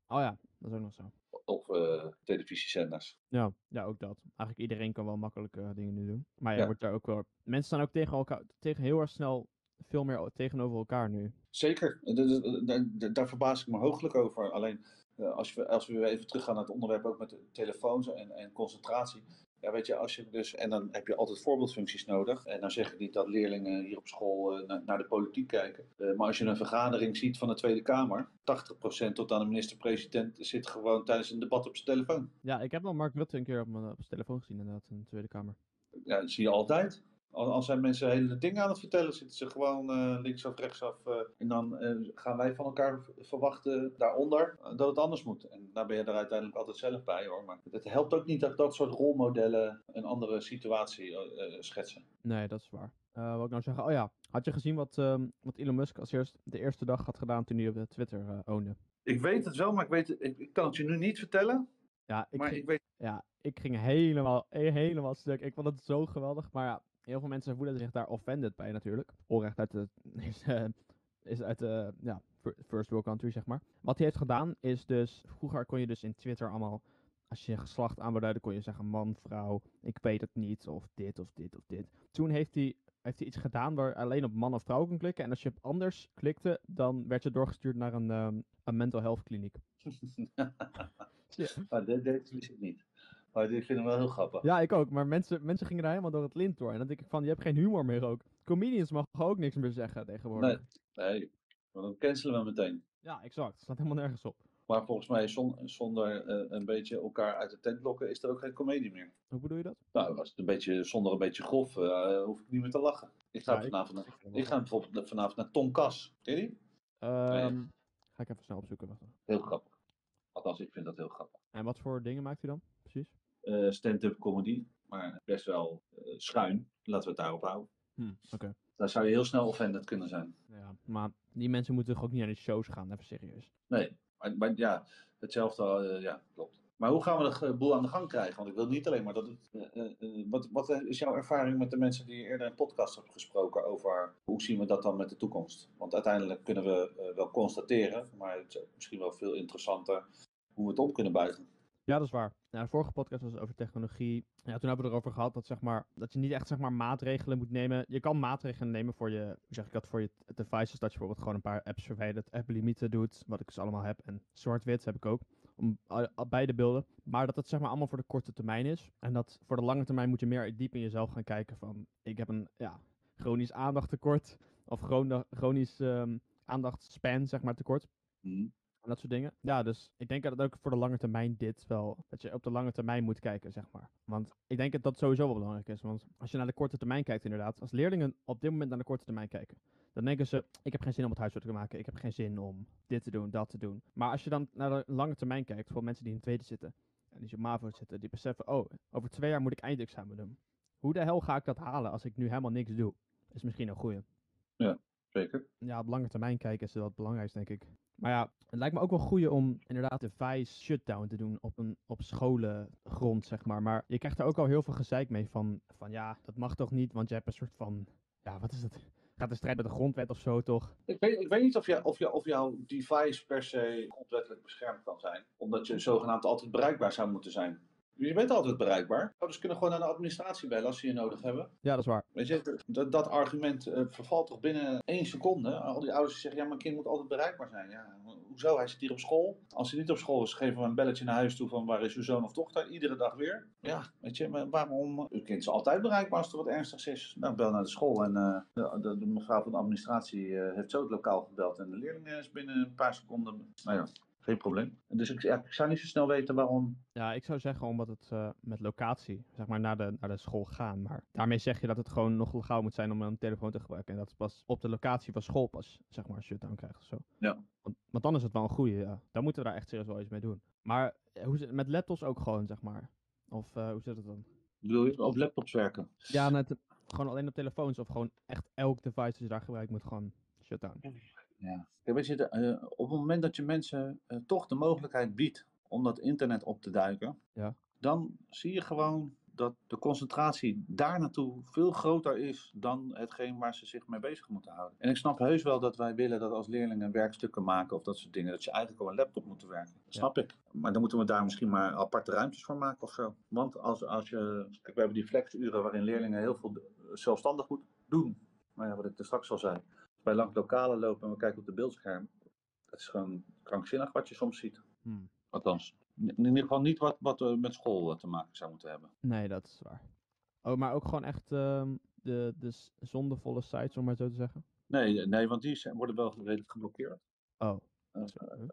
Oh ja, dat is ook nog zo. Of eh, televisiezenders. Ja, ja, ook dat. Eigenlijk iedereen kan wel makkelijke eh, dingen nu doen. Maar je Ja. wordt daar ook wel... Mensen staan ook tegen elkaar, tegen heel erg snel veel meer tegenover elkaar nu. Zeker, daar verbaas ik me hooglijk over. Alleen eh, als, we, als we weer even teruggaan naar het onderwerp ook met de telefoons en, en concentratie. Ja, weet je, als je dus, en dan heb je altijd voorbeeldfuncties nodig. En dan zeg ik niet dat leerlingen hier op school eh, na- naar de politiek kijken. Eh, maar als je een vergadering ziet van de Tweede Kamer, 80% tot aan de minister-president zit gewoon tijdens een debat op zijn telefoon. Ja, ik heb wel Mark Rutte een keer op mijn, op zijn telefoon gezien inderdaad in de Tweede Kamer. Ja, dat zie je altijd. Al, als zijn mensen hele dingen aan het vertellen, zitten ze gewoon eh, linksaf, rechtsaf. eh, en dan eh, gaan wij van elkaar verwachten daaronder dat het anders moet. En daar ben je er uiteindelijk altijd zelf bij hoor. Maar het helpt ook niet dat dat soort rolmodellen een andere situatie schetsen. Nee, dat is waar. Eh wat ik nou zeggen? Oh ja, had je gezien wat, ehm, wat Elon Musk als eerst de eerste dag had gedaan toen hij op Twitter ownde? Ik weet het wel, maar ik, weet ik, ik kan het je nu niet vertellen. Ja, ik maar ging, ik weet. ja, ik ging helemaal, helemaal stuk. Ik vond het zo geweldig. Maar ja, heel veel mensen voelen zich daar offended bij natuurlijk. Onrecht uit de, is, eh, is uit de ja, fir- first world country, zeg maar. Wat hij heeft gedaan is dus, vroeger kon je dus in Twitter allemaal, als je geslacht aan kon je zeggen man, vrouw, ik weet het niet, of dit, of dit, of dit. Toen heeft hij, heeft hij iets gedaan waar alleen op man of vrouw kon klikken. En als je op anders klikte, dan werd je doorgestuurd naar een, ehm, een mental health kliniek. Ja. Maar dit, dit wist ik niet. Maar ik vind hem wel heel grappig. Ja, ik ook. Maar mensen, mensen gingen daar helemaal door het lint door. En dan denk ik van, je hebt geen humor meer ook. Comedians mogen ook niks meer zeggen tegenwoordig. Nee, maar dan cancelen we meteen. Ja, exact. Het staat helemaal nergens op. Maar volgens mij zon- zonder eh, een beetje elkaar uit de tent lokken is er ook geen comedie meer. Hoe bedoel je dat? Nou, als het een beetje, zonder een beetje grof, eh, hoef ik niet meer te lachen. Ik ga, Ja, vanavond, ik hem ik, ga bijvoorbeeld vanavond naar Tom Kas. Ken je die? Ehm, Ga ik even snel opzoeken. Wacht. Heel grappig. Althans, ik vind dat heel grappig. En wat voor dingen maakt hij dan? Precies. Eh, Stand-up comedy, maar best wel eh, schuin. Laten we het daarop houden. Hm, Oké. Daar zou je heel snel offended kunnen zijn. Ja, maar die mensen moeten toch ook niet naar de shows gaan, even serieus. Nee, maar, maar ja, hetzelfde, eh, ja, klopt. Maar hoe gaan we de boel aan de gang krijgen? Want ik wil niet alleen maar dat het. wat, wat is jouw ervaring met de mensen die je eerder in podcast hebt gesproken over hoe zien we dat dan met de toekomst? Want uiteindelijk kunnen we wel constateren, maar het is misschien wel veel interessanter hoe we het op kunnen buigen. Ja, dat is waar. Nou, de vorige podcast was over technologie. Ja, toen hebben we erover gehad dat, zeg maar, dat je niet echt zeg maar, maatregelen moet nemen. Je kan maatregelen nemen voor je, hoe zeg ik dat, voor je devices. Dat je bijvoorbeeld gewoon een paar apps verwijdert, app-limieten doet, wat ik dus allemaal heb. En zwart-wit heb ik ook, om beide beelden. Maar dat het zeg maar allemaal voor de korte termijn is. En dat voor de lange termijn moet je meer diep in jezelf gaan kijken van, ik heb een, ja, chronisch aandachttekort. Of chronisch ehm aandachtspan, zeg maar, tekort. Hm. En dat soort dingen. Ja, dus ik denk dat ook voor de lange termijn dit wel, dat je op de lange termijn moet kijken, zeg maar. Want ik denk dat dat sowieso wel belangrijk is. Want als je naar de korte termijn kijkt, inderdaad, als leerlingen op dit moment naar de korte termijn kijken, dan denken ze, ik heb geen zin om het huiswerk te maken, ik heb geen zin om dit te doen, dat te doen. Maar als je dan naar de lange termijn kijkt, voor mensen die in het tweede zitten, en die op MAVO zitten, die beseffen, oh, over twee jaar moet ik eindexamen doen. Hoe de hel ga ik dat halen als ik nu helemaal niks doe? Is misschien een goeie Zeker. ja, op lange termijn kijken is wel het belangrijkste, denk ik. Maar ja, het lijkt me ook wel goed om inderdaad de device shutdown te doen op een op scholengrond, zeg maar. Maar je krijgt er ook al heel veel gezeik mee van, van ja, dat mag toch niet, want je hebt een soort van, ja, wat is het? Gaat de strijd met de grondwet of zo, toch? Ik weet, ik weet niet of, je, of, je, of jouw device per se grondwettelijk beschermd kan zijn. Omdat je zogenaamd altijd bereikbaar zou moeten zijn. Je bent altijd bereikbaar. Ouders kunnen gewoon naar de administratie bellen als ze je nodig hebben. Ja, dat is waar. Weet je, dat, dat argument eh, vervalt toch binnen één seconde. Al die ouders die zeggen, ja, mijn kind moet altijd bereikbaar zijn. Ja, hoezo? Hij zit hier op school. Als hij niet op school is, geven we een belletje naar huis toe van waar is uw zoon of dochter? Iedere dag weer. Ja, weet je, maar waarom? Uw kind is altijd bereikbaar als er wat ernstigs is. Nou, bel naar de school en eh, de, de, de mevrouw van de administratie eh, heeft zo het lokaal gebeld en de leerling is binnen een paar seconden. Nou ja, geen probleem. Dus ik, ja, ik zou niet zo snel weten waarom. Ja, ik zou zeggen omdat het eh, met locatie, zeg maar, naar de, naar de school gaan. Maar daarmee zeg je dat het gewoon nog legaal moet zijn om een telefoon te gebruiken. En dat is pas op de locatie van school pas, zeg maar, shutdown krijgt of zo. Ja. Want, want dan is het wel een goede, ja. Dan moeten we daar echt serieus wel iets mee doen. Maar eh, hoe zit, met laptops ook gewoon, zeg maar. Of eh, hoe zit het dan? Bedoel je op laptops werken? Ja, net, gewoon alleen op telefoons of gewoon echt elk device dat je daar gebruikt moet gewoon shutdown. Ja. Kijk, weet je, de, eh, op het moment dat je mensen eh, toch de mogelijkheid biedt om dat internet op te duiken, Ja. dan zie je gewoon dat de concentratie daar naartoe veel groter is dan hetgeen waar ze zich mee bezig moeten houden. En ik snap heus wel dat wij willen dat als leerlingen werkstukken maken of dat soort dingen, dat je eigenlijk op een laptop moet werken. Dat Ja. snap ik. Maar dan moeten we daar misschien maar aparte ruimtes voor maken of zo. Want als, als je. Kijk, we hebben die flexuren waarin leerlingen heel veel zelfstandig moeten doen. Maar ja, wat ik er straks al zei. Wij langs lokalen lopen en we kijken op de beeldscherm. Dat is gewoon krankzinnig wat je soms ziet. Hmm. Althans, in ieder geval niet wat, wat eh, met school eh, te maken zou moeten hebben. Nee, dat is waar. Oh, maar ook gewoon echt ehm, de, de zondevolle sites, om maar zo te zeggen. Nee, nee want die zijn, worden wel redelijk geblokkeerd. Oh. Eh,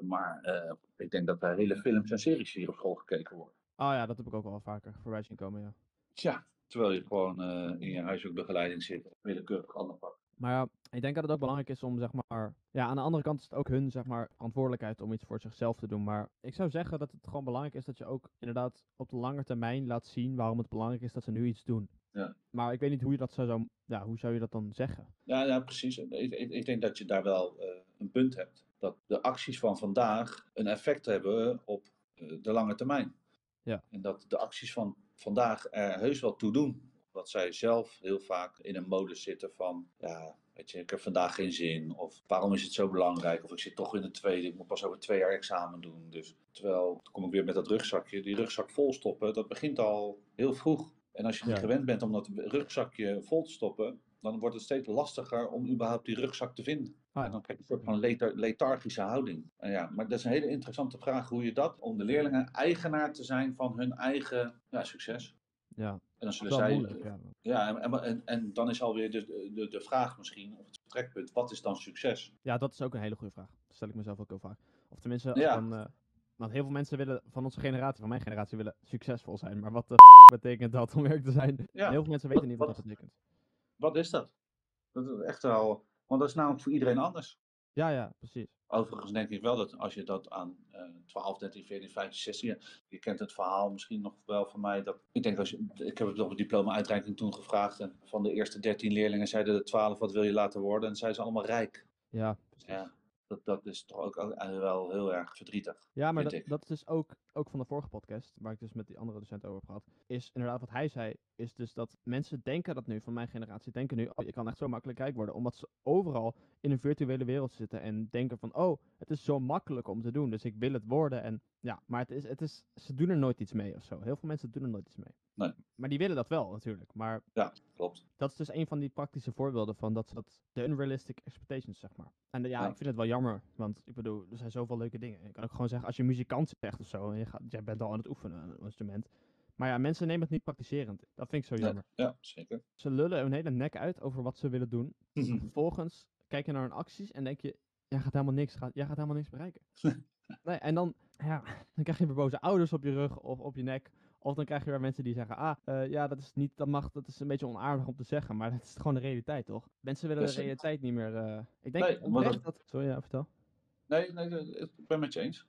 maar eh, ik denk dat er hele films en series hier op school gekeken worden. Oh ja, dat heb ik ook wel vaker voorbij zien komen, ja. Tja, terwijl je gewoon eh, in je huiswerkbegeleiding zit, willekeurig ander pak. Maar ja, ik denk dat het ook belangrijk is om, zeg maar... Ja, aan de andere kant is het ook hun, zeg maar, verantwoordelijkheid om iets voor zichzelf te doen. Maar ik zou zeggen dat het gewoon belangrijk is dat je ook inderdaad op de lange termijn laat zien waarom het belangrijk is dat ze nu iets doen. Ja. Maar ik weet niet hoe je dat zou, ja, hoe zou je dat dan zeggen? Ja, ja precies. Ik, ik, ik denk dat je daar wel eh, een punt hebt. Dat de acties van vandaag een effect hebben op eh, de lange termijn. Ja. En dat de acties van vandaag er heus wel toe doen. Dat zij zelf heel vaak in een modus zitten van, ja, weet je, ik heb vandaag geen zin. Of waarom is het zo belangrijk? Of ik zit toch in de tweede, ik moet pas over twee jaar examen doen. Dus terwijl, dan kom ik weer met dat rugzakje. Die rugzak volstoppen, dat begint al heel vroeg. En als je niet Ja. gewend bent om dat rugzakje vol te stoppen, dan wordt het steeds lastiger om überhaupt die rugzak te vinden. Ah, En dan krijg je een soort van letar- lethargische houding. En ja, maar dat is een hele interessante vraag hoe je dat, om de leerlingen eigenaar te zijn van hun eigen ja, succes. ja, En dan zullen zij. moeilijk, ja. Ja, en, en, en, dan is alweer de, de, de vraag misschien, of het vertrekpunt, wat is dan succes? Ja, dat is ook een hele goede vraag. Dat stel ik mezelf ook heel vaak. Of tenminste, Ja. dan, eh, want heel veel mensen willen, van onze generatie, van mijn generatie, willen succesvol zijn. Maar wat de f- betekent dat om werk te zijn? Ja. Heel veel mensen weten niet wat, wat- dat betekent. Wat is dat? Dat is echt wel, want dat is namelijk voor iedereen anders. Ja, ja, precies. Overigens denk ik wel dat als je dat aan eh 12, 13, 14, 15, 16 jaar. Je kent het verhaal misschien nog wel van mij. Dat, ik denk als je, ik heb het op een diploma-uitreiking toen gevraagd. En van de eerste 13 leerlingen zeiden de 12 wat wil je laten worden. En zeiden ze allemaal rijk. Ja, precies. Ja, dat, dat is toch ook eh, wel heel erg verdrietig. Ja, maar dat, dat is dus ook, ook van de vorige podcast, waar ik dus met die andere docent over heb gehad, is inderdaad wat hij zei, is dus dat mensen denken dat nu, van mijn generatie, denken nu, oh, je kan echt zo makkelijk rijk worden, omdat ze overal in een virtuele wereld zitten en denken van, oh, het is zo makkelijk om te doen, dus ik wil het worden en ja, maar het is, het is, ze doen er nooit iets mee of zo. Heel veel mensen doen er nooit iets mee. Nee. Maar die willen dat wel natuurlijk, maar Klopt. dat is dus een van die praktische voorbeelden van dat, dat de unrealistic expectations, zeg maar. En de- ja, Ja. ik vind het wel jammer, want ik bedoel, er zijn zoveel leuke dingen. Je kan ook gewoon zeggen, als je muzikant zegt of zo, en je gaat, jij bent al aan het oefenen, een instrument. Maar ja, mensen nemen het niet praktiserend. Dat vind ik zo Nee, jammer. ja, zeker. Ze lullen hun hele nek uit over wat ze willen doen. Vervolgens kijk je naar hun acties en denk je, jij gaat helemaal niks, gaat, jij gaat helemaal niks bereiken. nee, en dan, ja, dan krijg je weer boze ouders op je rug of op je nek. Of dan krijg je weer mensen die zeggen, ah, eh, ja, dat is niet, dat mag, dat is een beetje onaardig om te zeggen, maar dat is gewoon de realiteit, toch? Mensen willen de realiteit niet meer, eh, ik denk Nee, dat- dat... Sorry, ja, vertel. Nee, nee, ik ben met je eens.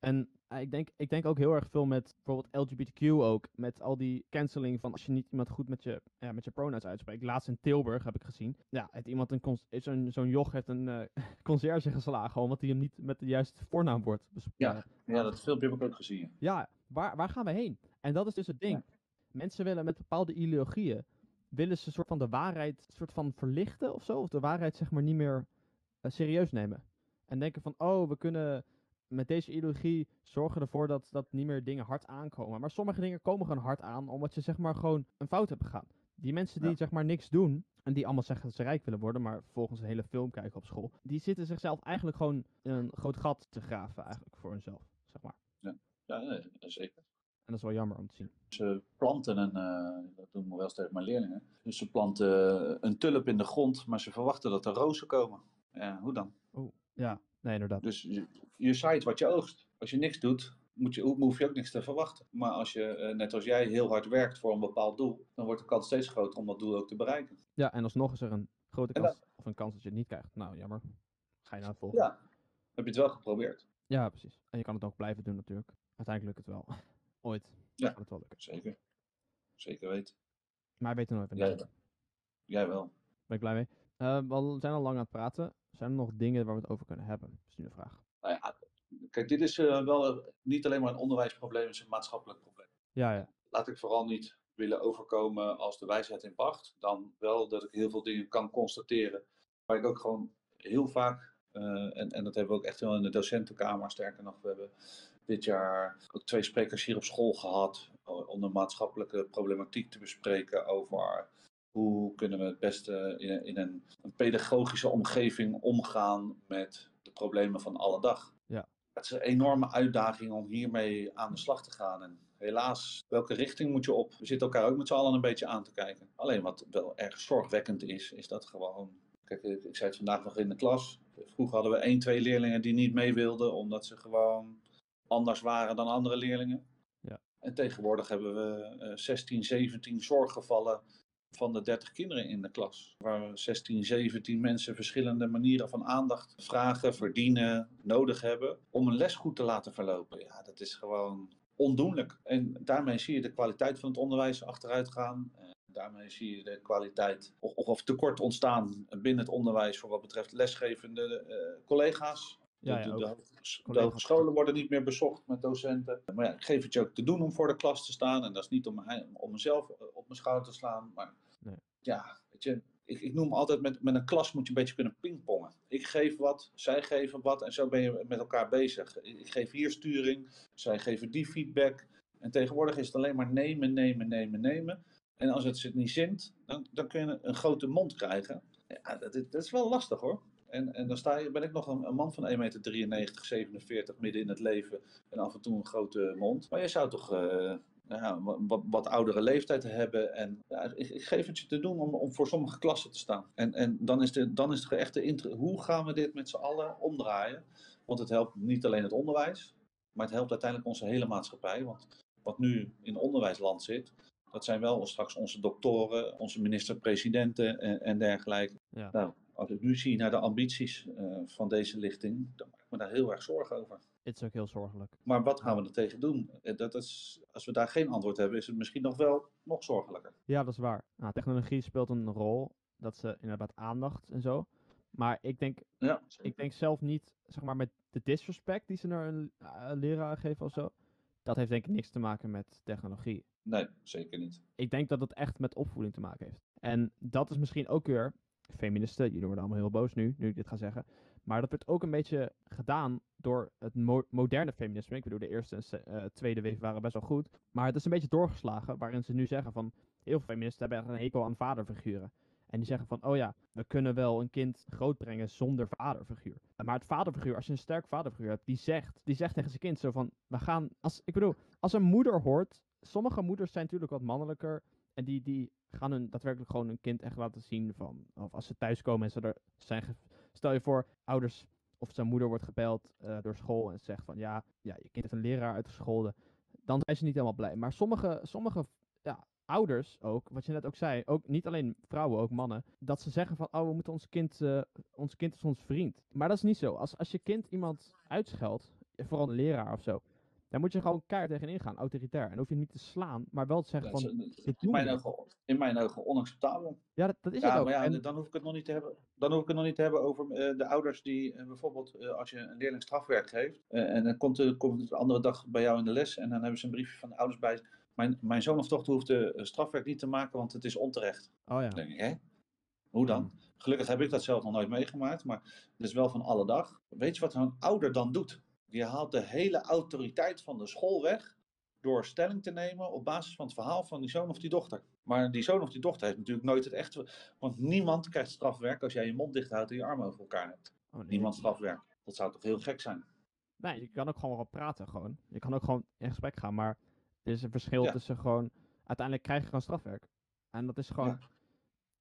En eh, ik, denk, ik denk ook heel erg veel met bijvoorbeeld LGBTQ ook. Met al die canceling van als je niet iemand goed met je, ja, met je pronouns uitspreekt. Laatst in Tilburg heb ik gezien. Ja, heeft iemand een zo'n zo'n joch heeft een eh conciërge geslagen omdat hij hem niet met de juiste voornaamwoord bespreekt. Ja. Ja, dat filmpje heb ik ook gezien. Ja, waar, waar gaan we heen? En dat is dus het ding. Mensen willen met bepaalde ideologieën, willen ze een soort van de waarheid soort van verlichten of zo. Of de waarheid zeg maar niet meer eh, serieus nemen. En denken van, oh, we kunnen met deze ideologie zorgen ervoor dat, dat niet meer dingen hard aankomen. Maar sommige dingen komen gewoon hard aan, omdat je zeg maar gewoon een fout hebt begaan. Die mensen die Ja. zeg maar niks doen, en die allemaal zeggen dat ze rijk willen worden, maar vervolgens een hele film kijken op school, die zitten zichzelf eigenlijk gewoon een groot gat te graven eigenlijk voor hunzelf, zeg maar. Ja, nee, zeker. En dat is wel jammer om te zien. Ze planten een, eh, dat doen we wel tegen mijn leerlingen. Dus ze planten een tulp in de grond, maar ze verwachten dat er rozen komen. Ja, hoe dan? Ja, nee, inderdaad. Dus je, je zaait wat je oogst. Als je niks doet, moet je, hoef je ook niks te verwachten. Maar als je, eh, net als jij, heel hard werkt voor een bepaald doel, dan wordt de kans steeds groter om dat doel ook te bereiken. Ja, en alsnog is er een grote kans, of een kans dat je het niet krijgt. Nou, jammer. Ga je naar het volgende. Ja. Heb je het wel geprobeerd? Ja, precies. En je kan het ook blijven doen natuurlijk. Uiteindelijk lukt het wel. Ooit Ja. het wel lukken. Zeker. Zeker weten. Maar we weten nooit wanneer. Jij, jij wel. Ben ik blij mee. Eh, we zijn al lang aan het praten. Zijn er nog dingen waar we het over kunnen hebben? Dat is nu de vraag. Nou ja, kijk, dit is eh, wel niet alleen maar een onderwijsprobleem, het is een maatschappelijk probleem. Ja, ja. Laat ik vooral niet willen overkomen als de wijsheid in pacht. Dan wel dat ik heel veel dingen kan constateren. Waar ik ook gewoon heel vaak, eh, en, en dat hebben we ook echt wel in de docentenkamer, sterker nog, we hebben dit jaar ook twee sprekers hier op school gehad om de maatschappelijke problematiek te bespreken over hoe kunnen we het beste in, in een, een, pedagogische omgeving omgaan met de problemen van alle dag. Ja. Het is een enorme uitdaging om hiermee aan de slag te gaan. En helaas, welke richting moet je op? We zitten elkaar ook met z'n allen een beetje aan te kijken. Alleen wat wel erg zorgwekkend is, is dat gewoon. Kijk, ik zei het vandaag nog in de klas. Vroeger hadden we één, twee leerlingen die niet mee wilden, omdat ze gewoon anders waren dan andere leerlingen. Ja. En tegenwoordig hebben we uh, 16, 17 zorggevallen van de 30 kinderen in de klas. Waar 16, 17 mensen verschillende manieren van aandacht vragen, verdienen, nodig hebben om een les goed te laten verlopen. Ja, dat is gewoon ondoenlijk. En daarmee zie je de kwaliteit van het onderwijs achteruit gaan. En daarmee zie je de kwaliteit of, of tekort ontstaan binnen het onderwijs voor wat betreft lesgevende uh, collega's. Ja, ja, de, de, de, scholen worden niet meer bezocht met docenten. Maar ja, ik geef het je ook te doen om voor de klas te staan. En dat is niet om, om mezelf op mijn schouder te slaan. Maar nee. ja, weet je, ik, ik noem altijd met, met een klas moet je een beetje kunnen pingpongen. Ik geef wat, zij geven wat en zo ben je met elkaar bezig. Ik geef hier sturing, zij geven die feedback. En tegenwoordig is het alleen maar nemen, nemen, nemen, nemen. En als het zich niet zint, dan, dan kun je een, grote mond krijgen. Ja, dat, dat is wel lastig hoor. En, en dan sta je, ben ik nog een, een man van 1,93 meter, 47, midden in het leven. En af en toe een grote mond. Maar je zou toch uh, ja, wat, wat, oudere leeftijd hebben. En ja, ik, ik, geef het je te doen om, om voor sommige klassen te staan. En, en dan is de, dan is de echte hoe gaan we dit met z'n allen omdraaien? Want het helpt niet alleen het onderwijs, maar het helpt uiteindelijk onze hele maatschappij. Want wat nu in onderwijsland zit, dat zijn wel straks onze doktoren, onze minister-presidenten en, en dergelijke. Ja. Nou, als ik nu zie naar de ambities uh, van deze lichting, dan maak ik me daar heel erg zorgen over. Het is ook heel zorgelijk. Maar wat gaan we er tegen doen? Eh, dat is, als we daar geen antwoord hebben, is het misschien nog wel nog zorgelijker. Ja, dat is waar. Nou, technologie speelt een rol. Dat ze inderdaad aandacht en zo. Maar ik denk, ja, ik denk zelf niet, zeg maar, met de disrespect die ze naar een uh, leraar geven of zo. Dat heeft denk ik niks te maken met technologie. Nee, zeker niet. Ik denk dat het echt met opvoeding te maken heeft. En dat is misschien ook weer feministen, jullie worden allemaal heel boos nu, nu ik dit ga zeggen. Maar dat werd ook een beetje gedaan door het mo moderne feminisme. Ik bedoel, de eerste en uh, tweede wave waren best wel goed. Maar het is een beetje doorgeslagen, waarin ze nu zeggen van... Heel veel feministen hebben een hekel aan vaderfiguren. En die zeggen van, oh ja, we kunnen wel een kind grootbrengen zonder vaderfiguur. Maar het vaderfiguur, als je een sterk vaderfiguur hebt, die zegt, die zegt tegen zijn kind zo van, we gaan, als, ik bedoel, als een moeder hoort, sommige moeders zijn natuurlijk wat mannelijker. En die, die gaan hun daadwerkelijk gewoon hun kind echt laten zien van, of als ze thuiskomen en ze er zijn, stel je voor, ouders of zijn moeder wordt gebeld uh, door school en zegt van, ja, ja, je kind heeft een leraar uitgescholden. Dan zijn ze niet helemaal blij. Maar sommige, sommige ja, ouders ook, wat je net ook zei, ook niet alleen vrouwen, ook mannen, dat ze zeggen van, oh, we moeten ons kind, uh, ons kind is ons vriend. Maar dat is niet zo. Als, als je kind iemand uitscheldt, vooral een leraar of zo, dan moet je gewoon keihard tegenin gaan, autoritair. En hoef je niet te slaan, maar wel te zeggen van... in, mijn ogen, in mijn ogen onacceptabel. Ja, dat, dat is ja, het ook. Maar ja, en... dan hoef ik het nog niet te hebben, dan hoef ik het nog niet te hebben over uh, de ouders die uh, bijvoorbeeld uh, als je een leerling strafwerk geeft. en dan komt, komt het de andere dag bij jou in de les en dan hebben ze een briefje van de ouders bij. Mijn, mijn zoon of dochter hoeft de strafwerk niet te maken, want het is onterecht. Oh ja. Dan denk ik, hè? Hoe dan? Gelukkig heb ik dat zelf nog nooit meegemaakt, maar het is wel van alle dag. Weet je wat een ouder dan doet? Die haalt de hele autoriteit van de school weg door stelling te nemen op basis van het verhaal van die zoon of die dochter. Maar die zoon of die dochter heeft natuurlijk nooit het echte. Want niemand krijgt strafwerk als jij je mond dicht houdt en je armen over elkaar hebt. Oh, nee. Niemand strafwerk. Dat zou toch heel gek zijn? Nee, je kan ook gewoon wel praten gewoon. Je kan ook gewoon in gesprek gaan, maar er is een verschil Ja. tussen gewoon... Uiteindelijk krijg je gewoon strafwerk. En dat is gewoon...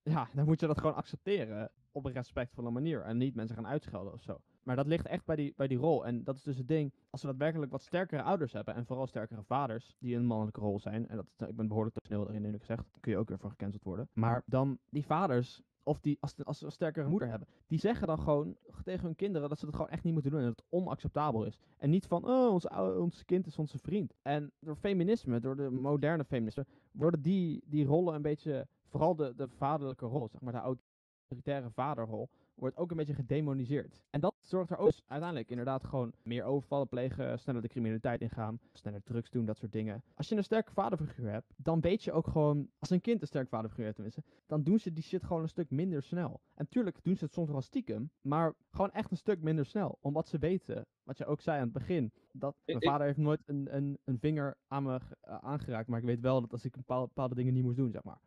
Ja. Ja, dan moet je dat gewoon accepteren op een respectvolle manier. En niet mensen gaan uitschelden of zo. Maar dat ligt echt bij die, bij die rol. En dat is dus het ding. Als we daadwerkelijk wat sterkere ouders hebben. En vooral sterkere vaders. Die een mannelijke rol zijn. En dat, ik ben behoorlijk te snel erin eerlijk gezegd. Kun je ook weer voor gecanceld worden. Maar dan die vaders. Of die, als, als ze een sterkere moeder hebben. Die zeggen dan gewoon tegen hun kinderen dat ze het gewoon echt niet moeten doen. En dat het onacceptabel is. En niet van, oh, ons, ons kind is onze vriend. En door feminisme, door de moderne feminisme. Worden die, die rollen een beetje. Vooral de, de vaderlijke rol, zeg maar. De autoritaire vaderrol wordt ook een beetje gedemoniseerd. En dat zorgt er ook uiteindelijk inderdaad gewoon meer overvallen plegen, sneller de criminaliteit ingaan, sneller drugs doen, dat soort dingen. Als je een sterke vaderfiguur hebt, dan weet je ook gewoon, als een kind een sterke vaderfiguur heeft tenminste, dan doen ze die shit gewoon een stuk minder snel. En tuurlijk doen ze het soms wel stiekem, maar gewoon echt een stuk minder snel. Omdat ze weten, wat je ook zei aan het begin, dat mijn ik- vader heeft nooit een, een, een vinger aan me eh, aangeraakt, maar ik weet wel dat als ik een bepaalde, bepaalde dingen niet moest doen, zeg maar.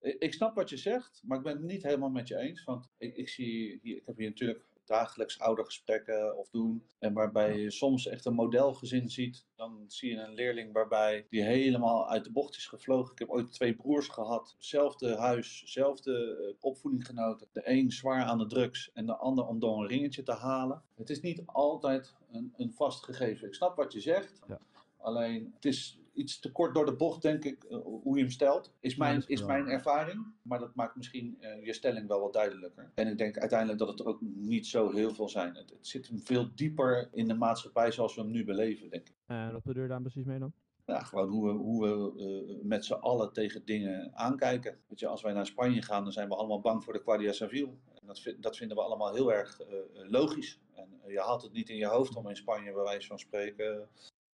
Ik ik snap wat je zegt, maar ik ben het niet helemaal met je eens. Want ik, ik, zie hier, ik heb hier natuurlijk dagelijks oudergesprekken of doen. En waarbij je soms echt een modelgezin ziet. Dan zie je een leerling waarbij die helemaal uit de bocht is gevlogen. Ik heb ooit twee broers gehad. Zelfde huis, zelfde eh, opvoeding genoten. De een zwaar aan de drugs en de ander om door een ringetje te halen. Het is niet altijd een, een vast gegeven. Ik snap wat je zegt. Ja. Alleen het is iets te kort door de bocht, denk ik, eh, hoe je hem stelt. Is mijn, is mijn ervaring. Maar dat maakt misschien eh, je stelling wel wat duidelijker. En ik denk uiteindelijk dat het er ook niet zo heel veel zijn. Het, het zit hem veel dieper in de maatschappij zoals we hem nu beleven, denk ik. En wat bedoel je daar precies mee dan? Ja, gewoon hoe we, hoe we eh, met z'n allen tegen dingen aankijken. Weet je, als wij naar Spanje gaan, dan zijn we allemaal bang voor de Guardia Civil. En dat, vind- dat vinden we allemaal heel erg eh, eh, logisch. En eh, je haalt het niet in je hoofd om in Spanje, bij wijze van spreken,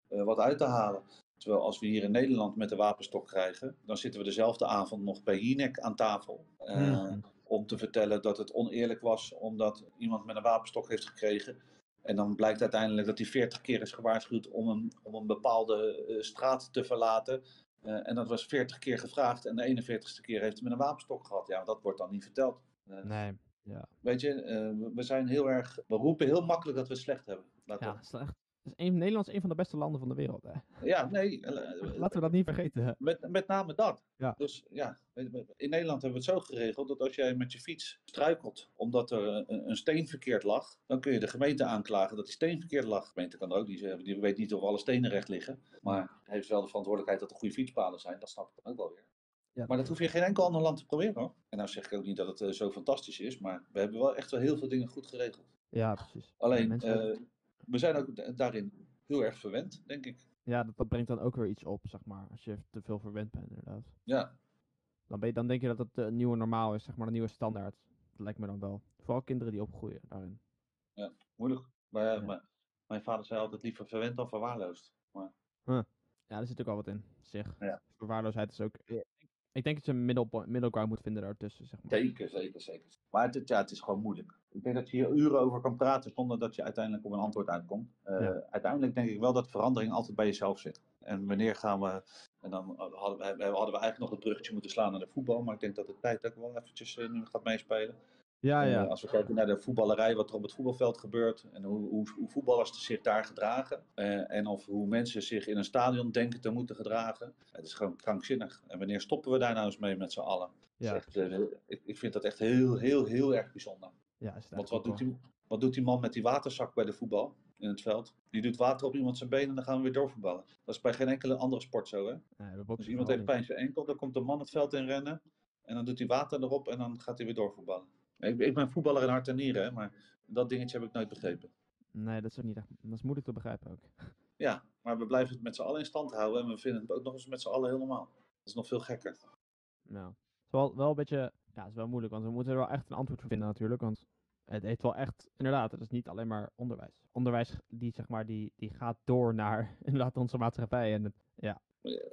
eh, wat uit te halen. Terwijl als we hier in Nederland met de wapenstok krijgen, dan zitten we dezelfde avond nog bij Jinek aan tafel. eh, Mhm. Om te vertellen dat het oneerlijk was omdat iemand met een wapenstok heeft gekregen. En dan blijkt uiteindelijk dat hij 40 keer is gewaarschuwd om een, om een bepaalde eh, straat te verlaten. Eh, en dat was 40 keer gevraagd en de 41ste keer heeft hij met een wapenstok gehad. Ja, dat wordt dan niet verteld. Nee, ja. Weet je, we- zijn heel erg. We roepen heel makkelijk dat we het slecht hebben. Ja, dat is een, Nederland is een van de beste landen van de wereld. Hè. ja nee. eh, Laten we dat niet vergeten. Met, met name dat. Ja. Dus ja, in Nederland hebben we het zo geregeld dat als jij met je fiets struikelt omdat er een, een steen verkeerd lag, dan kun je de gemeente aanklagen dat die steen verkeerd lag. De gemeente kan er ook niet zeggen, die weet niet of alle stenen recht liggen. Maar heeft wel de verantwoordelijkheid dat er goede fietspaden zijn, dat snap ik dan ook wel weer. Ja. Maar dat hoef je in geen enkel ander land te proberen hoor. En nou zeg ik ook niet dat het eh, zo fantastisch is, maar we hebben wel echt wel heel veel dingen goed geregeld. Ja, precies. Alleen, mensen- eh, we zijn ook da- daarin heel erg verwend, denk ik. Ja, dat, dat brengt dan ook weer iets op, zeg maar. Als je te veel verwend bent, inderdaad. Ja, Dan, ben je, dan denk je dat het de nieuwe normaal is, zeg maar, de nieuwe standaard. Dat lijkt me dan wel. Vooral kinderen die opgroeien daarin. moeilijk. Maar, ja, Ja. maar mijn vader zei altijd liever verwend dan verwaarloosd. Maar Ja, er zit ook wel wat in, zeg. Ja. Verwaarloosheid is ook... Ik denk dat je een middle, middle ground moet vinden daartussen, zeg maar. zeker, zeker, zeker. Maar het, ja, het is gewoon moeilijk. Ik denk dat je hier uren over kan praten zonder dat je uiteindelijk op een antwoord uitkomt. Eh, Ja. Uiteindelijk denk ik wel dat verandering altijd bij jezelf zit. En wanneer gaan we. En dan hadden we, we hadden we eigenlijk nog het bruggetje moeten slaan naar de voetbal. Maar ik denk dat de tijd ook wel eventjes eh, nu gaat meespelen. Ja, ja. eh, als we kijken naar de voetballerij, wat er op het voetbalveld gebeurt. En hoe, hoe, hoe voetballers zich daar gedragen. eh, en of hoe mensen zich in een stadion denken te moeten gedragen. Het is gewoon krankzinnig. En wanneer stoppen we daar nou eens mee met z'n allen? Ja, echt, eh, ik, ik vind dat echt heel, heel, heel erg bijzonder. ja is Want wat doet, die, wat doet die man met die waterzak bij de voetbal in het veld? Die doet water op iemand zijn benen en dan gaan we weer doorvoetballen. Dat is bij geen enkele andere sport zo, hè? Nee, Dus iemand heeft pijn in zijn enkel, dan komt de man het veld in rennen. En dan doet hij water erop en dan gaat hij weer doorvoetballen. Ik, ik ben voetballer in hart en nieren, hè, maar dat dingetje heb ik nooit begrepen. Nee, dat is ook niet echt... Dat is moeilijk te begrijpen ook. Ja, maar we blijven het met z'n allen in stand houden en we vinden het ook nog eens met z'n allen heel normaal. Dat is nog veel gekker. Nou, het is wel, wel een beetje... Ja, het is wel moeilijk, want we moeten er wel echt een antwoord voor vinden natuurlijk. Want het heeft wel echt... Inderdaad, het is niet alleen maar onderwijs. Onderwijs, die, zeg maar, die, die gaat door naar inderdaad onze maatschappij. En het, ja,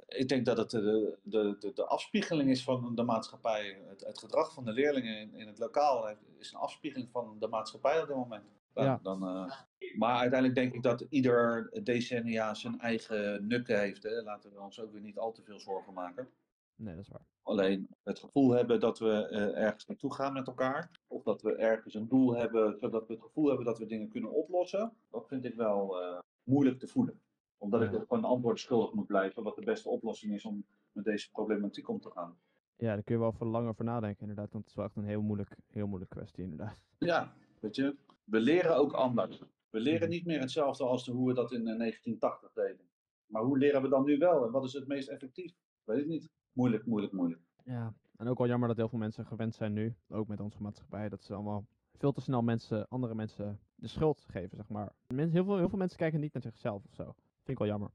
Ik denk dat het de, de, de, de afspiegeling is van de maatschappij. Het, het gedrag van de leerlingen in, in het lokaal is een afspiegeling van de maatschappij op dit moment. Dan, Ja. dan, eh, maar uiteindelijk denk ik dat ieder decennia zijn eigen nukken heeft. Hè. Laten we ons ook weer niet al te veel zorgen maken. nee, dat is waar. Alleen het gevoel hebben dat we eh, ergens naartoe gaan met elkaar. Of dat we ergens een doel hebben, zodat we het gevoel hebben dat we dingen kunnen oplossen. Dat vind ik wel eh, moeilijk te voelen. Omdat ik ook gewoon een antwoord schuldig moet blijven. Wat de beste oplossing is om met deze problematiek om te gaan. Ja, daar kun je wel veel langer over nadenken inderdaad. Want het is wel echt een heel moeilijk, heel moeilijk kwestie inderdaad. Ja, weet je. We leren ook anders. We leren Mhm. niet meer hetzelfde als hoe we dat in eh, 1980 deden. Maar hoe leren we dan nu wel? En wat is het meest effectief? Weet ik niet. Moeilijk, moeilijk, moeilijk. Ja, en ook wel jammer dat heel veel mensen gewend zijn nu, ook met onze maatschappij, dat ze allemaal veel te snel mensen, andere mensen de schuld geven, zeg maar. Mensen, heel, veel, heel veel mensen kijken niet naar zichzelf of zo. Vind ik wel jammer.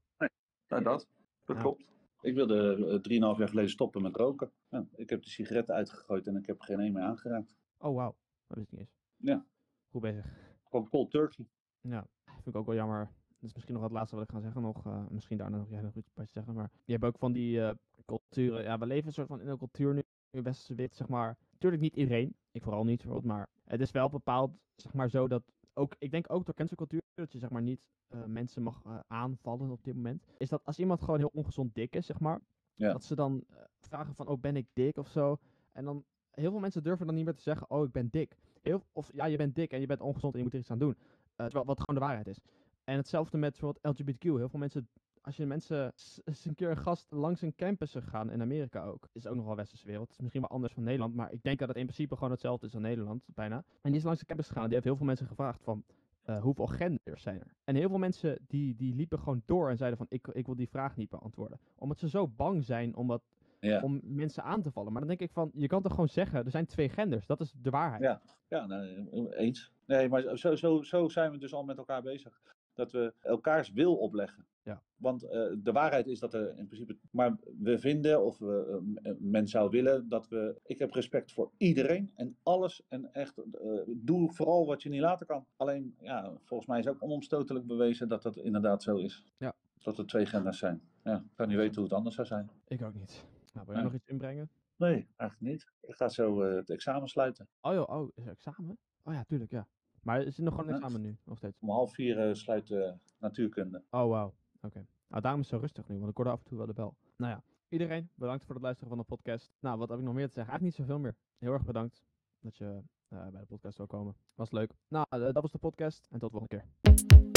Nou, dat. Dat Ja. klopt. Ik wilde eh, drieënhalf jaar geleden stoppen met roken. Ja, ik heb de sigaretten uitgegooid en ik heb geen een meer aangeraakt. Oh, wauw. Dat wist ik niet eens. Ja. Goed bezig. Gewoon cold turkey. Ja, vind ik ook wel jammer. Dat is misschien nog het laatste wat ik ga zeggen. Nog, eh, misschien daarna nog jij nog iets bij te zeggen. Maar je hebt ook van die eh, culturen. Ja, we leven een soort van in een cultuur nu in westerse wit, zeg maar. Natuurlijk niet iedereen. Ik vooral niet, bijvoorbeeld. Maar het is wel bepaald, zeg maar, zo dat ook, ik denk ook door cancelcultuur, dat je zeg maar niet eh, mensen mag eh, aanvallen op dit moment. Is dat als iemand gewoon heel ongezond dik is, zeg maar. Ja. Dat ze dan eh, vragen van, oh ben ik dik of zo. En dan, heel veel mensen durven dan niet meer te zeggen, oh ik ben dik. Heel, of ja, je bent dik en je bent ongezond en je moet er iets aan doen. Terwijl, wat gewoon de waarheid is. En hetzelfde met bijvoorbeeld LGBTQ. Heel veel mensen, als je mensen eens een keer een gast langs een campus gaan in Amerika ook. Is ook nog wel westerse wereld. Het is misschien wel anders van Nederland. Maar ik denk dat het in principe gewoon hetzelfde is als Nederland, bijna. En die is langs de campus gegaan. Die heeft heel veel mensen gevraagd van, eh, hoeveel genders zijn er? En heel veel mensen die, die liepen gewoon door en zeiden van, ik, ik wil die vraag niet beantwoorden. Omdat ze zo bang zijn om, Ja. om mensen aan te vallen. Maar dan denk ik van, je kan toch gewoon zeggen, er zijn twee genders. Dat is de waarheid. Ja. Ja, nou, eens. Nee, maar zo, zo, zo zijn we dus al met elkaar bezig. Dat we elkaars wil opleggen. Ja. Want eh, de waarheid is dat er in principe. Maar we vinden, of we, eh, men zou willen, dat we. Ik heb respect voor iedereen en alles. En echt, eh, doe vooral wat je niet laten kan. Alleen, ja, volgens mij is ook onomstotelijk bewezen dat dat inderdaad zo is. Ja. Dat er twee genders zijn. Ja, ik kan niet weten hoe het anders zou zijn. Ik ook niet. Nou, wil jij Ja. nog iets inbrengen? Nee, eigenlijk niet. Ik ga zo het examen sluiten. Oh joh, oh, is er examen? Oh ja, tuurlijk, ja. Maar is er nog gewoon een examen nu, nog steeds? Om half vier eh, sluit eh, natuurkunde. Oh, wauw. Oké. Nou, daarom is het zo rustig nu, want ik hoorde af en toe wel de bel. Nou ja, iedereen, bedankt voor het luisteren van de podcast. Nou, wat heb ik nog meer te zeggen? Eigenlijk niet zoveel meer. Heel erg bedankt dat je eh, bij de podcast wil komen. Was leuk. Nou, dat was de podcast en tot de volgende keer.